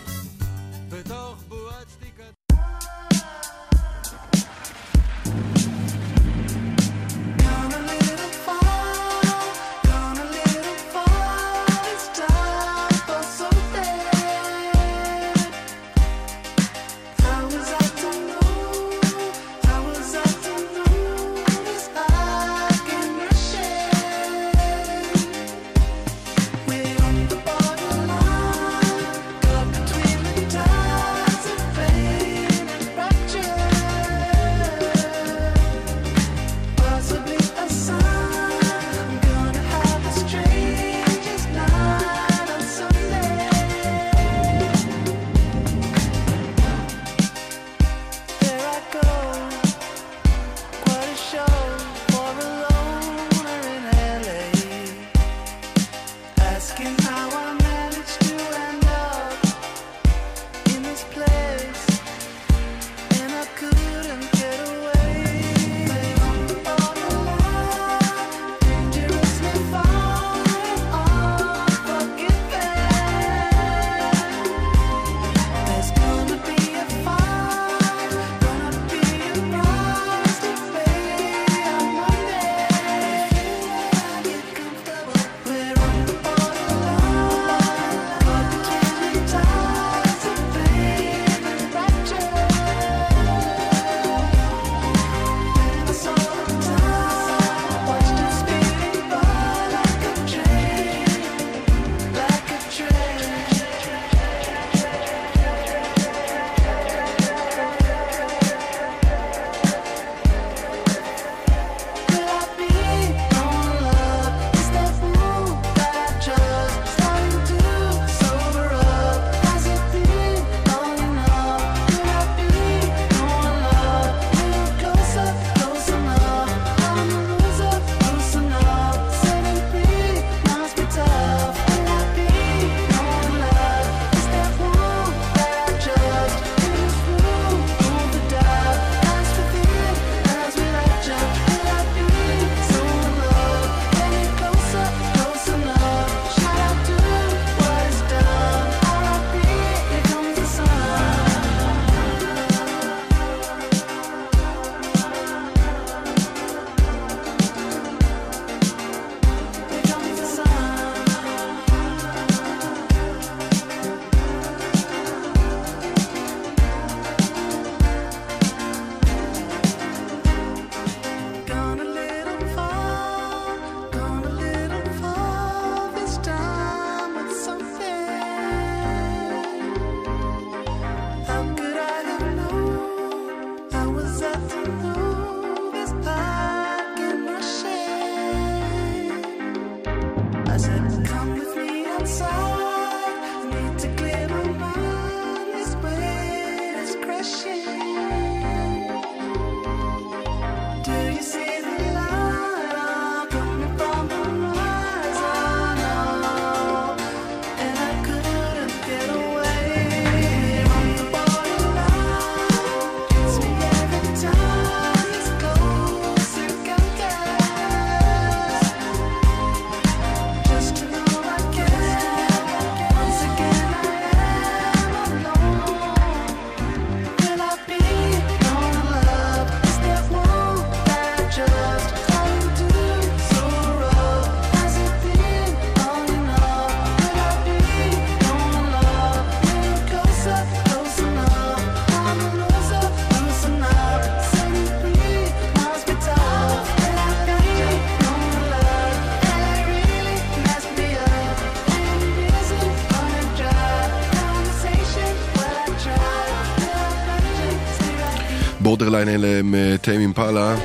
אלה הם אה, טיים פאלה,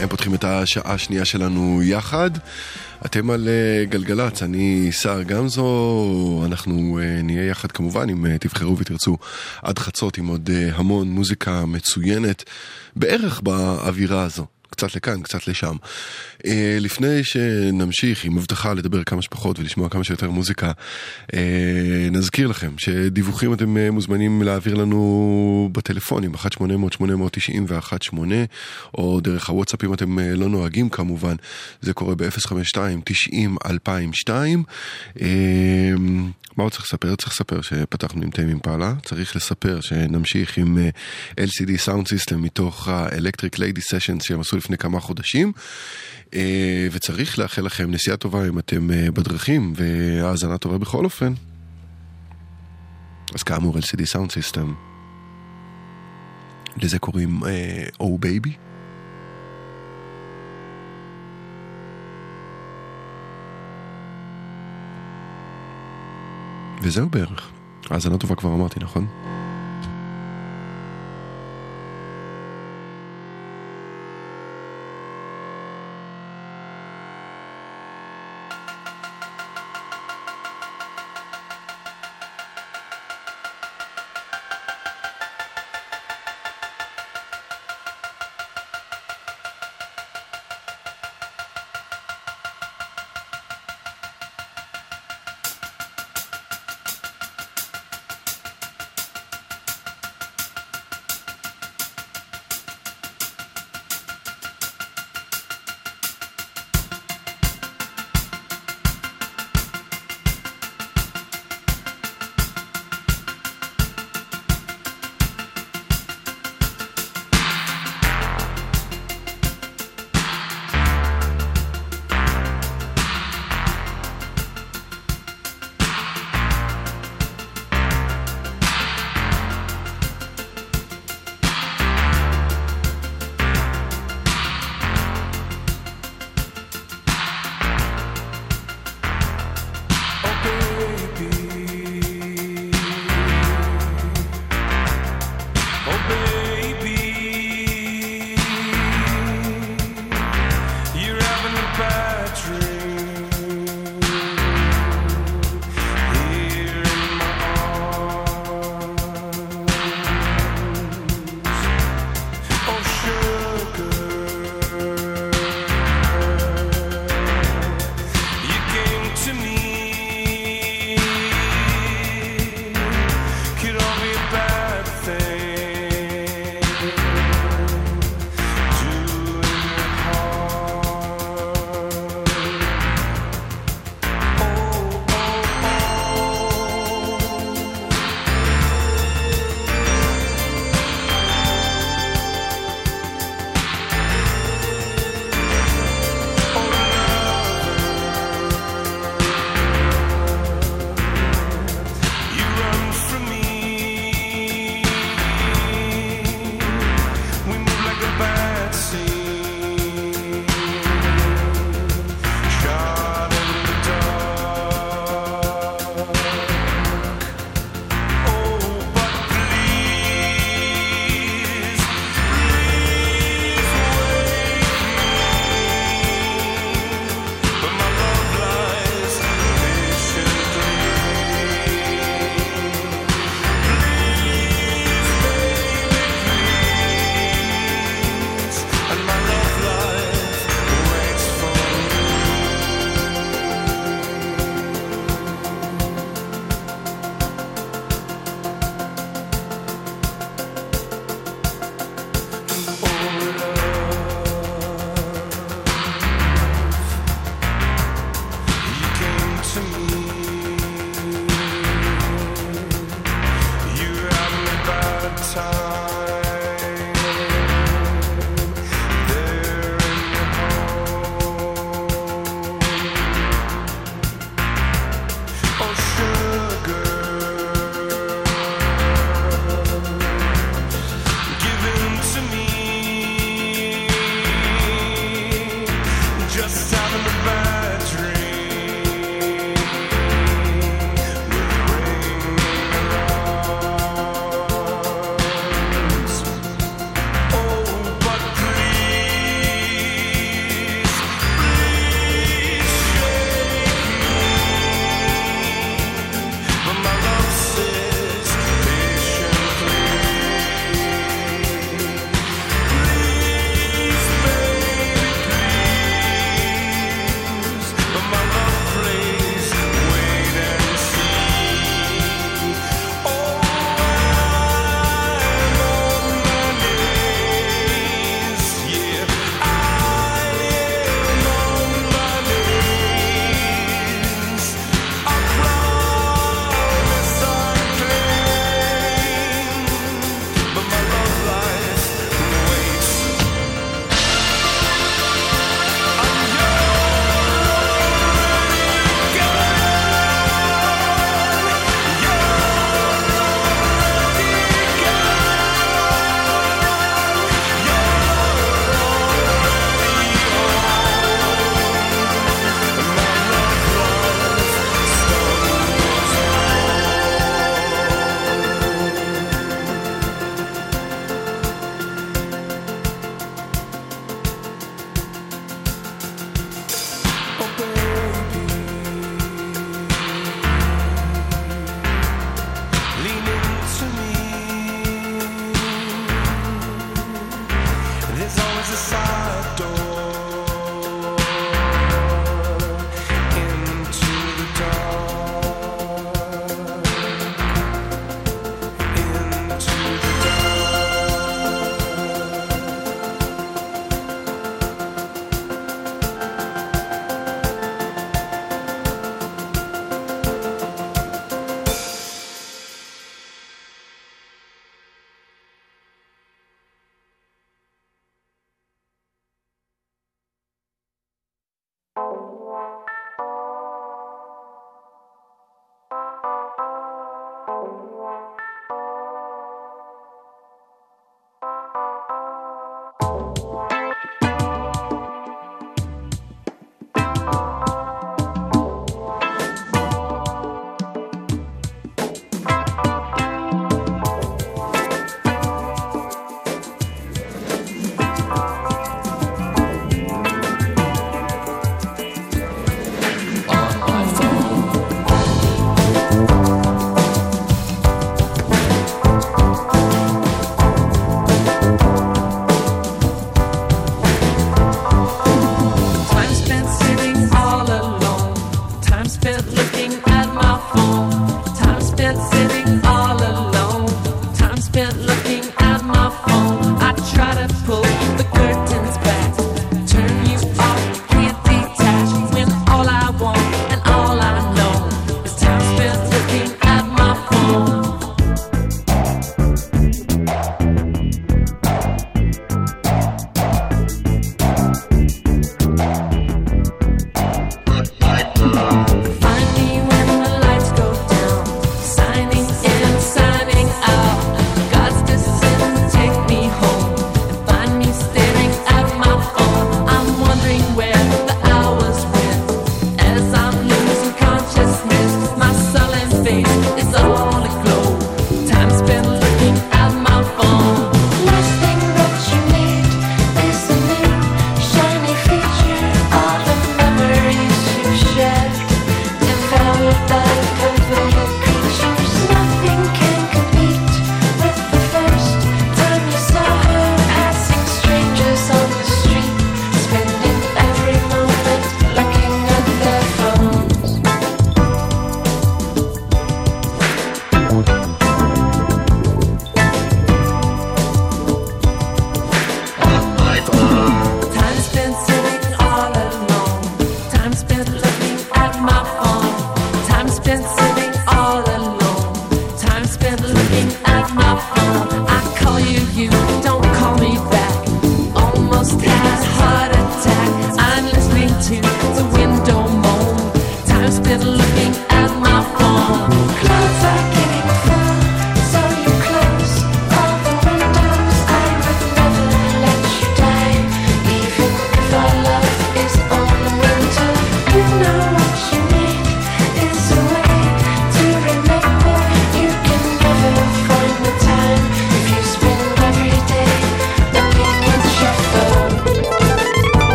הם פותחים את השעה השנייה שלנו יחד. אתם על אה, גלגלצ, אני שר גמזו, אנחנו אה, נהיה יחד כמובן, אם תבחרו ותרצו, עד חצות עם עוד המון מוזיקה מצוינת, בערך באווירה הזו, קצת לכאן, קצת לשם. אה, לפני שנמשיך עם הבטחה לדבר כמה שפחות ולשמוע כמה שיותר מוזיקה, אה, נזכיר לכם שדיווחים אתם אה, מוזמנים להעביר לנו בטלפונים, 1-800-891-8, או דרך הוואטסאפ אם אתם לא נוהגים כמובן, זה קורה ב-052-90-2002. מה עוד צריך לספר? צריך לספר שפתחנו עם תמי עם פעלה, צריך לספר שנמשיך עם LCD Sound System מתוך ה-Electric Lady Sessions שהם עשו לפני כמה חודשים. אה, וצריך לאחל לכם נסיעה טובה אם אתם אה, בדרכים, והאזנה טובה בכל אופן. אז כאמור, LCD Sound System. לזה קוראים אה, oh Baby. וזהו בערך. האזנה טובה כבר אמרתי, נכון?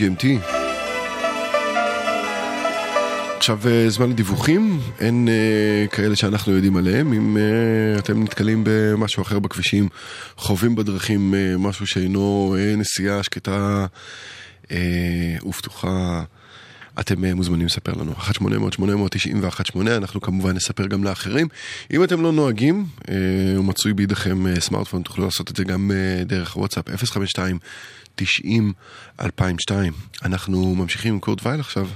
MGMT. עכשיו אה, זמן לדיווחים, אין אה, כאלה שאנחנו יודעים עליהם. אם אה, אתם נתקלים במשהו אחר בכבישים, חווים בדרכים אה, משהו שאינו אה, נסיעה שקטה אה, ופתוחה, אתם אה, מוזמנים לספר לנו. 1-800-891-8, אנחנו כמובן נספר גם לאחרים. אם אתם לא נוהגים, אה, ומצוי בידיכם אה, סמארטפון, תוכלו לעשות את זה גם דרך וואטסאפ 052 90 2002. אנחנו ממשיכים עם קורט וייל עכשיו.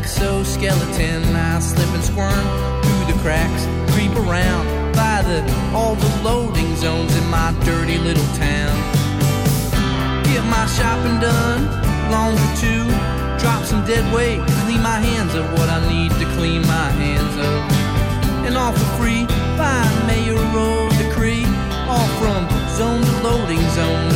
Exoskeleton? I slip and squirm through the cracks, creep around by the all the loading zones in my dirty little town. Get my shopping done, laundry too. Drop some dead weight, clean my hands of what I need to clean my hands of and all for free by mayoral decree. All from zone to loading zone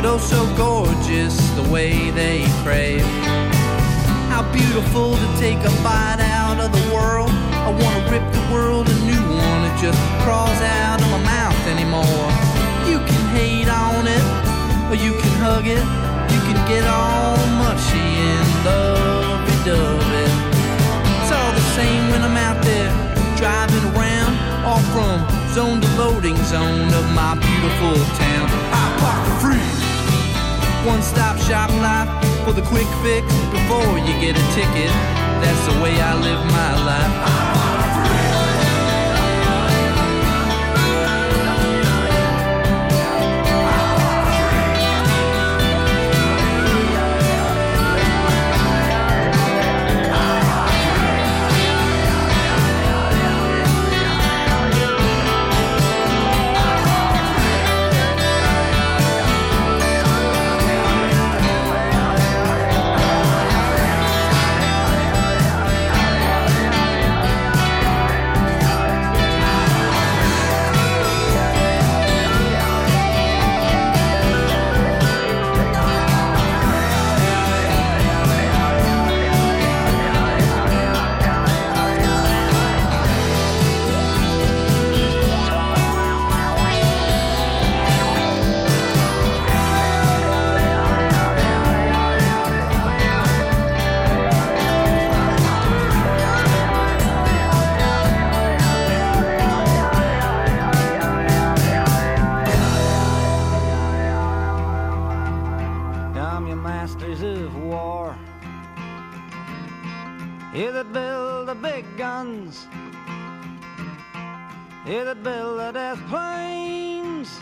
but oh so gorgeous the way they crave. How beautiful to take a bite out of the world. I wanna rip the world a new one. It just crawls out of my mouth anymore. You can hate on it, or you can hug it. You can get all mushy and lovey-dovey. It's all the same when I'm out there driving around, all from zone to loading zone of my beautiful town. I park free. One stop shop life for the quick fix before you get a ticket. That's the way I live my life. Here that build the death planes.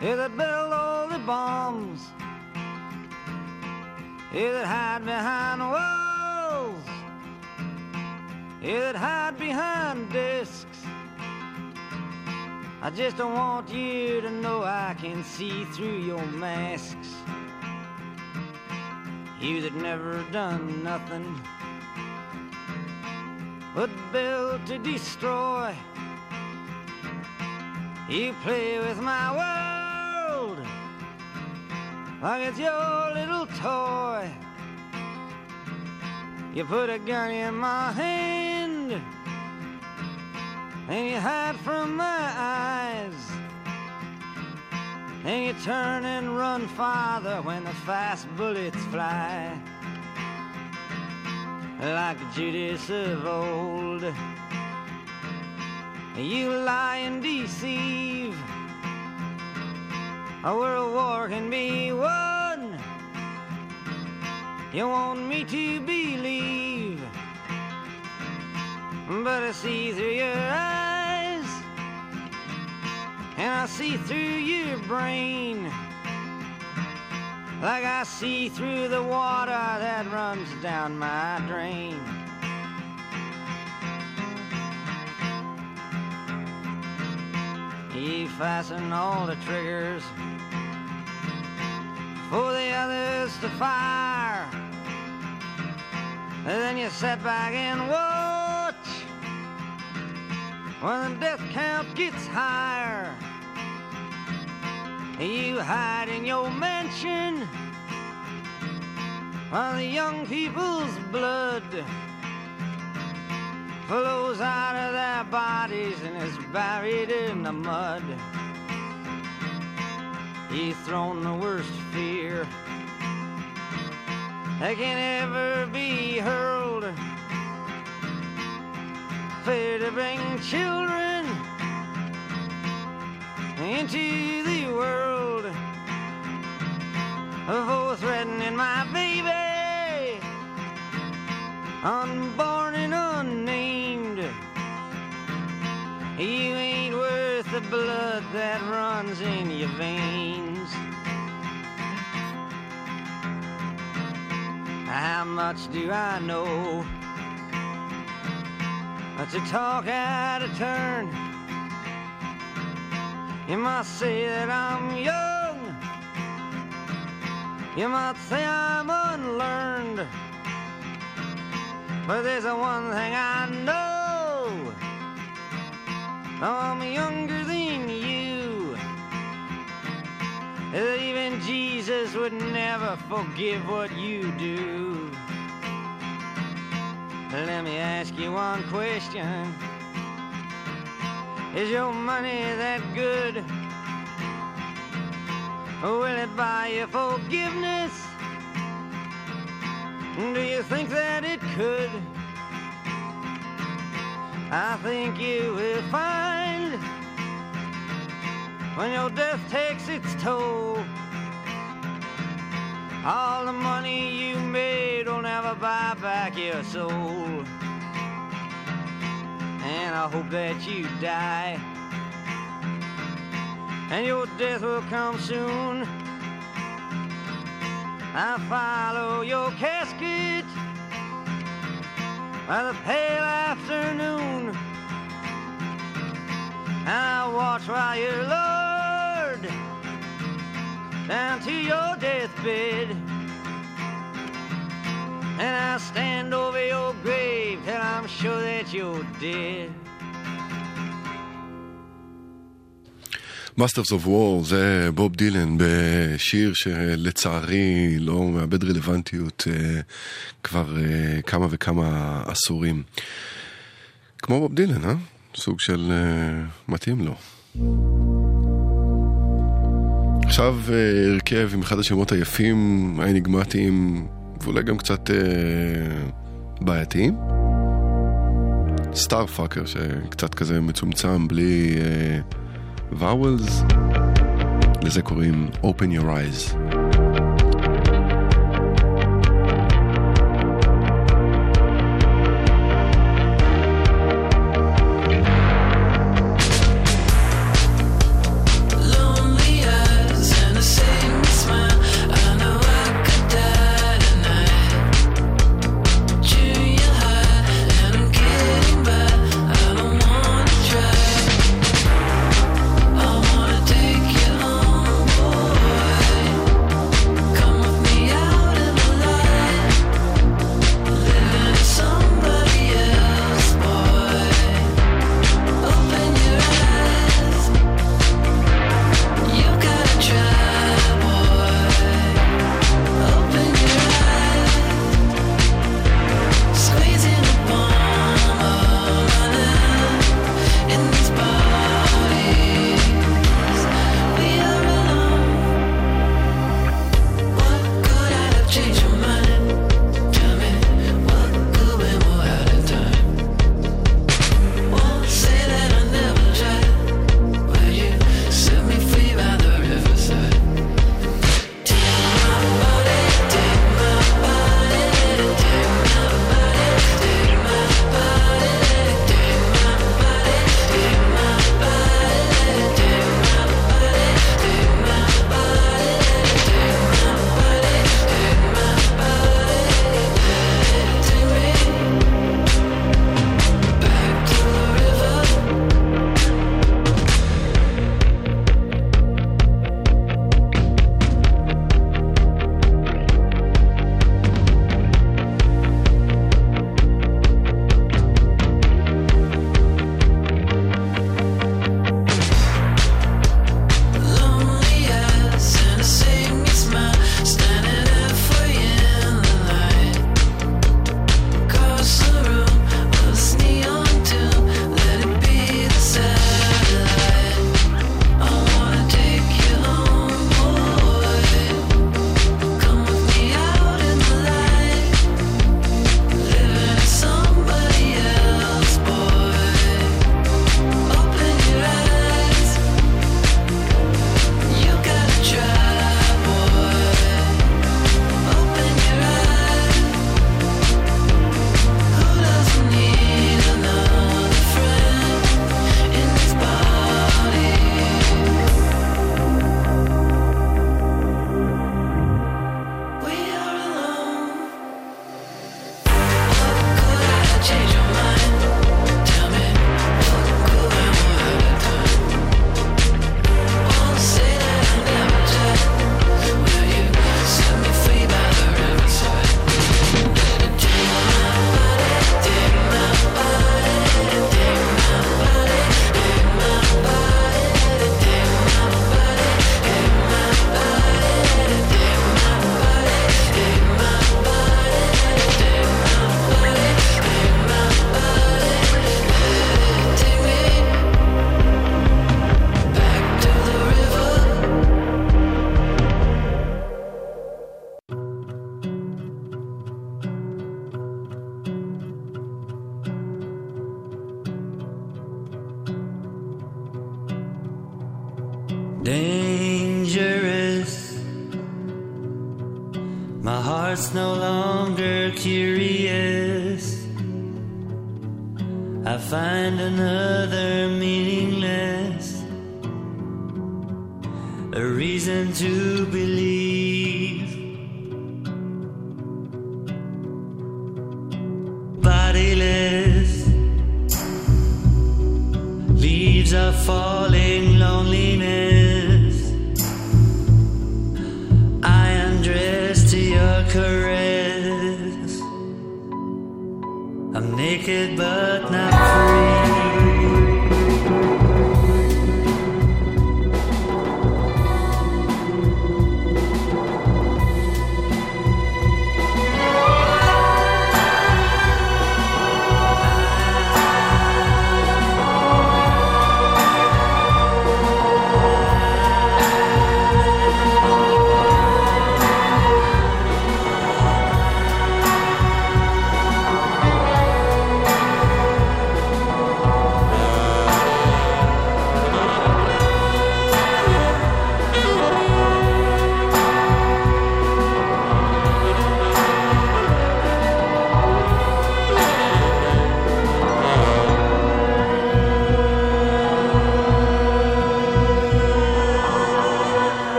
Here that build all the bombs. Here that hide behind walls. Here that hide behind desks. I just don't want you to know I can see through your masks. You that never done nothing but built to destroy. You play with my world like it's your little toy. You put a gun in my hand and you hide from my eyes. And you turn and run farther when the fast bullets fly. Like Judas of old, you lie and deceive. A world war can be won. You want me to believe, but I see through your eyes, and I see through your brain, like I see through the water that runs down my drain. You fasten all the triggers for the others to fire. And then you sit back and watch when the death count gets higher. You hide in your mansion while the young people's blood flows out of their bodies and is buried in the mud. You've thrown the worst fear that can ever be hurled. Fear to bring children into the world for threatening my baby, unborn and unnamed. You ain't worth the blood that runs in your veins. How much do I know? To talk out of turn. You might say that I'm young. You might say I'm unlearned. But there's one thing I know. I'm younger than you. That even Jesus would never forgive what you do. Let me ask you one question. Is your money that good? Will it buy you forgiveness? Do you think that it could? I think you will find when your death takes its toll. All the money you made will never buy back your soul. And I hope that you die. And your death will come soon. I follow your casket by the pale afternoon. And I watch while you're lowered down to your deathbed. And I stand over your grave till I'm sure that you're dead. Masters of War זה בוב דילן בשיר שלצערי לא מאבד רלוונטיות אה, כבר אה, כמה וכמה עשורים. כמו בוב דילן, אה? סוג של אה, מתאים לו. עכשיו הרכב עם אחד השמות היפים, האניגמטיים, ואולי גם קצת אה, בעייתיים. Starfucker שקצת כזה מצומצם בלי vowels, לזה קוראים Open Your Eyes. No longer curious. I find another meaningless, a reason to believe.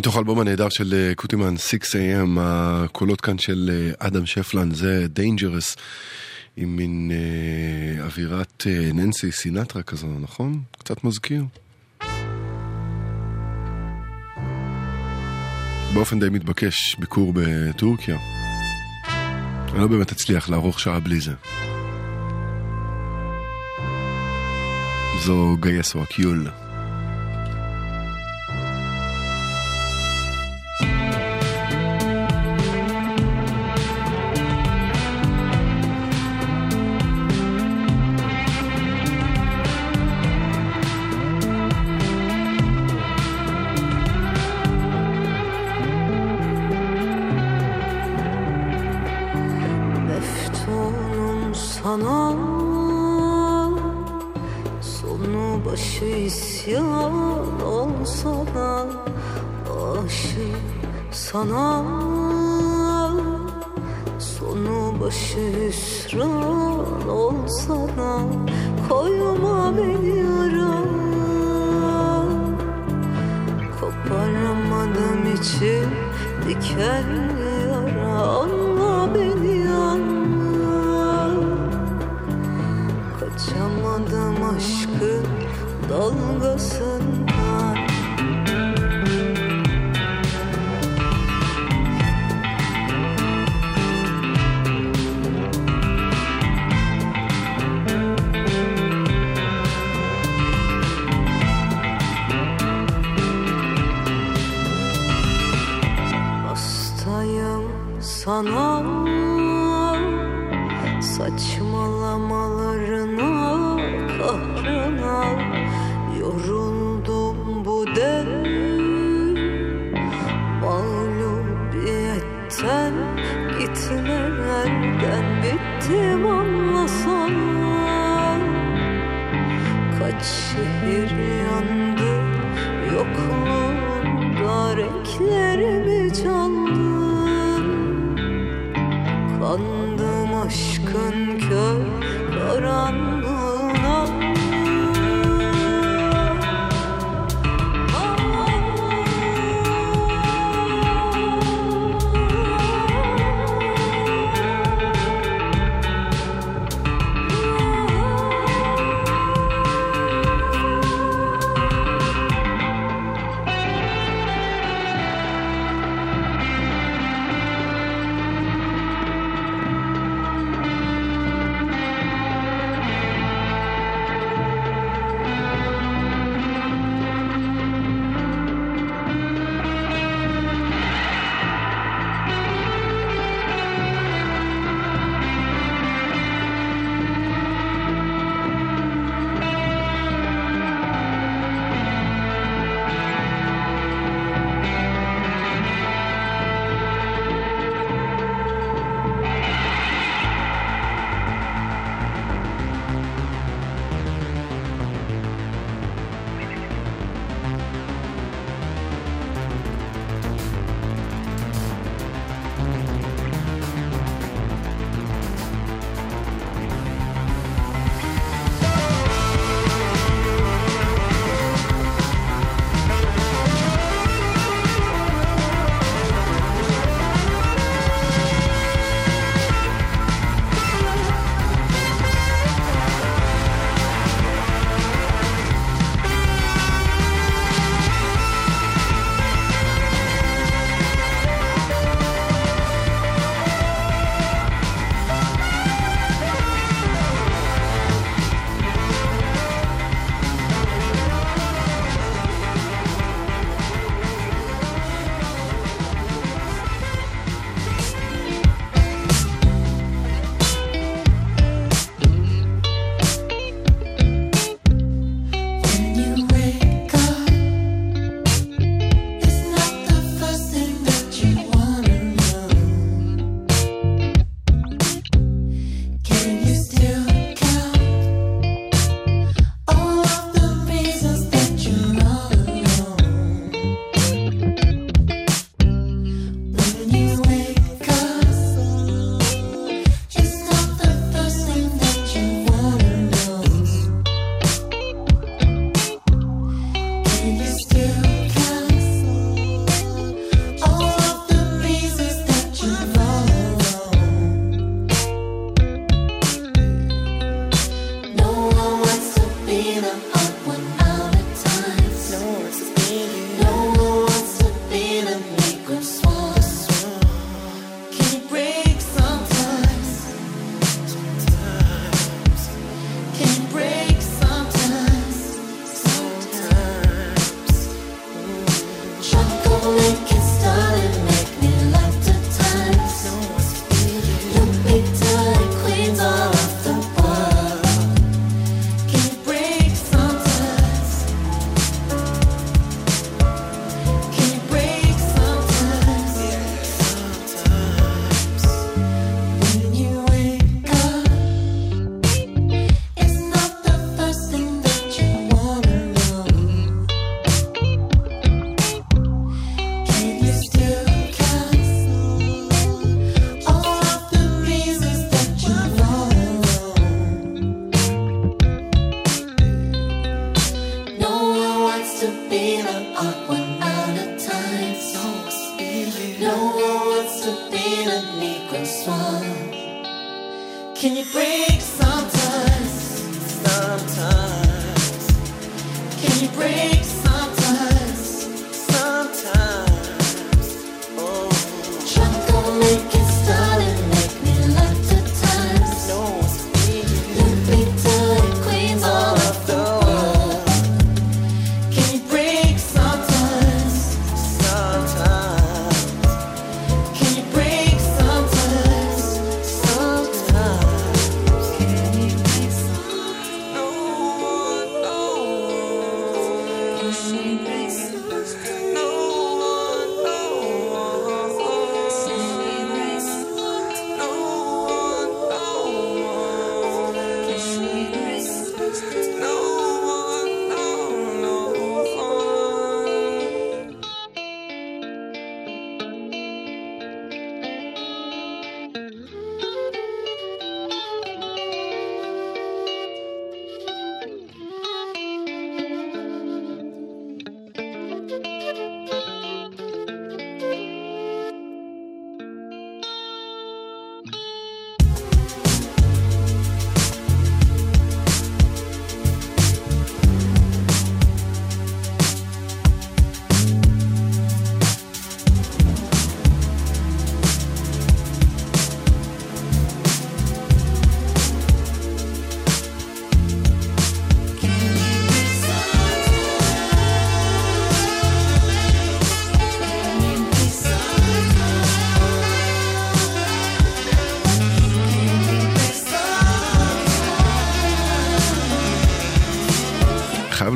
מתוך האלבום הנהדר של אה, קוטימן 6am, הקולות כאן של אה, אדם שפלן, זה Dangerous, עם מין אה, אווירת אה, ננסי סינטרה כזו, נכון? קצת מזכיר. באופן די מתבקש, ביקור בטורקיה. אני לא באמת אצליח לערוך שעה בלי זה. זו גייסו הקיול.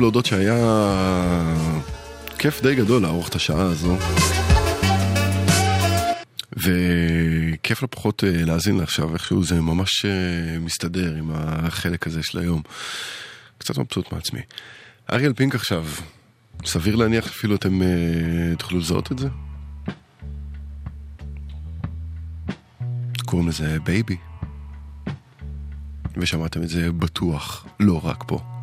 להודות שהיה כיף די גדול לערוך את השעה הזו. וכיף לא פחות אה, להאזין לה עכשיו, איכשהו זה ממש אה, מסתדר עם החלק הזה של היום. קצת מבסוט מעצמי. אריאל פינק עכשיו, סביר להניח אפילו אתם אה, תוכלו לזהות את זה? קוראים לזה Baby. ושמעתם את זה בטוח, לא רק פה.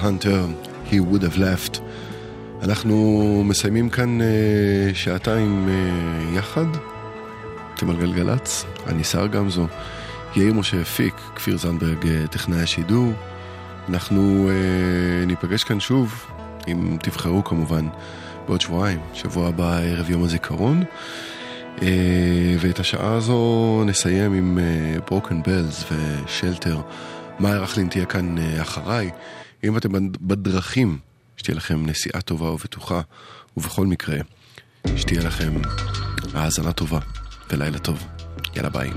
הנטר, He Would Have Left. אנחנו מסיימים כאן uh, שעתיים uh, יחד. אתם על גלגלצ, אני שר גמזו, יאיר משה הפיק, כפיר זנדברג אה, טכנאי השידור. אנחנו uh, ניפגש כאן שוב, אם תבחרו כמובן, בעוד שבועיים, שבוע הבא ערב יום הזיכרון. Uh, ואת השעה הזו נסיים עם uh, ברוקן בלז ושלטר. מאיה רכלין תהיה כאן uh, אחריי. אם אתם בדרכים, שתהיה לכם נסיעה טובה ובטוחה, ובכל מקרה, שתהיה לכם האזנה טובה ולילה טוב. יאללה ביי.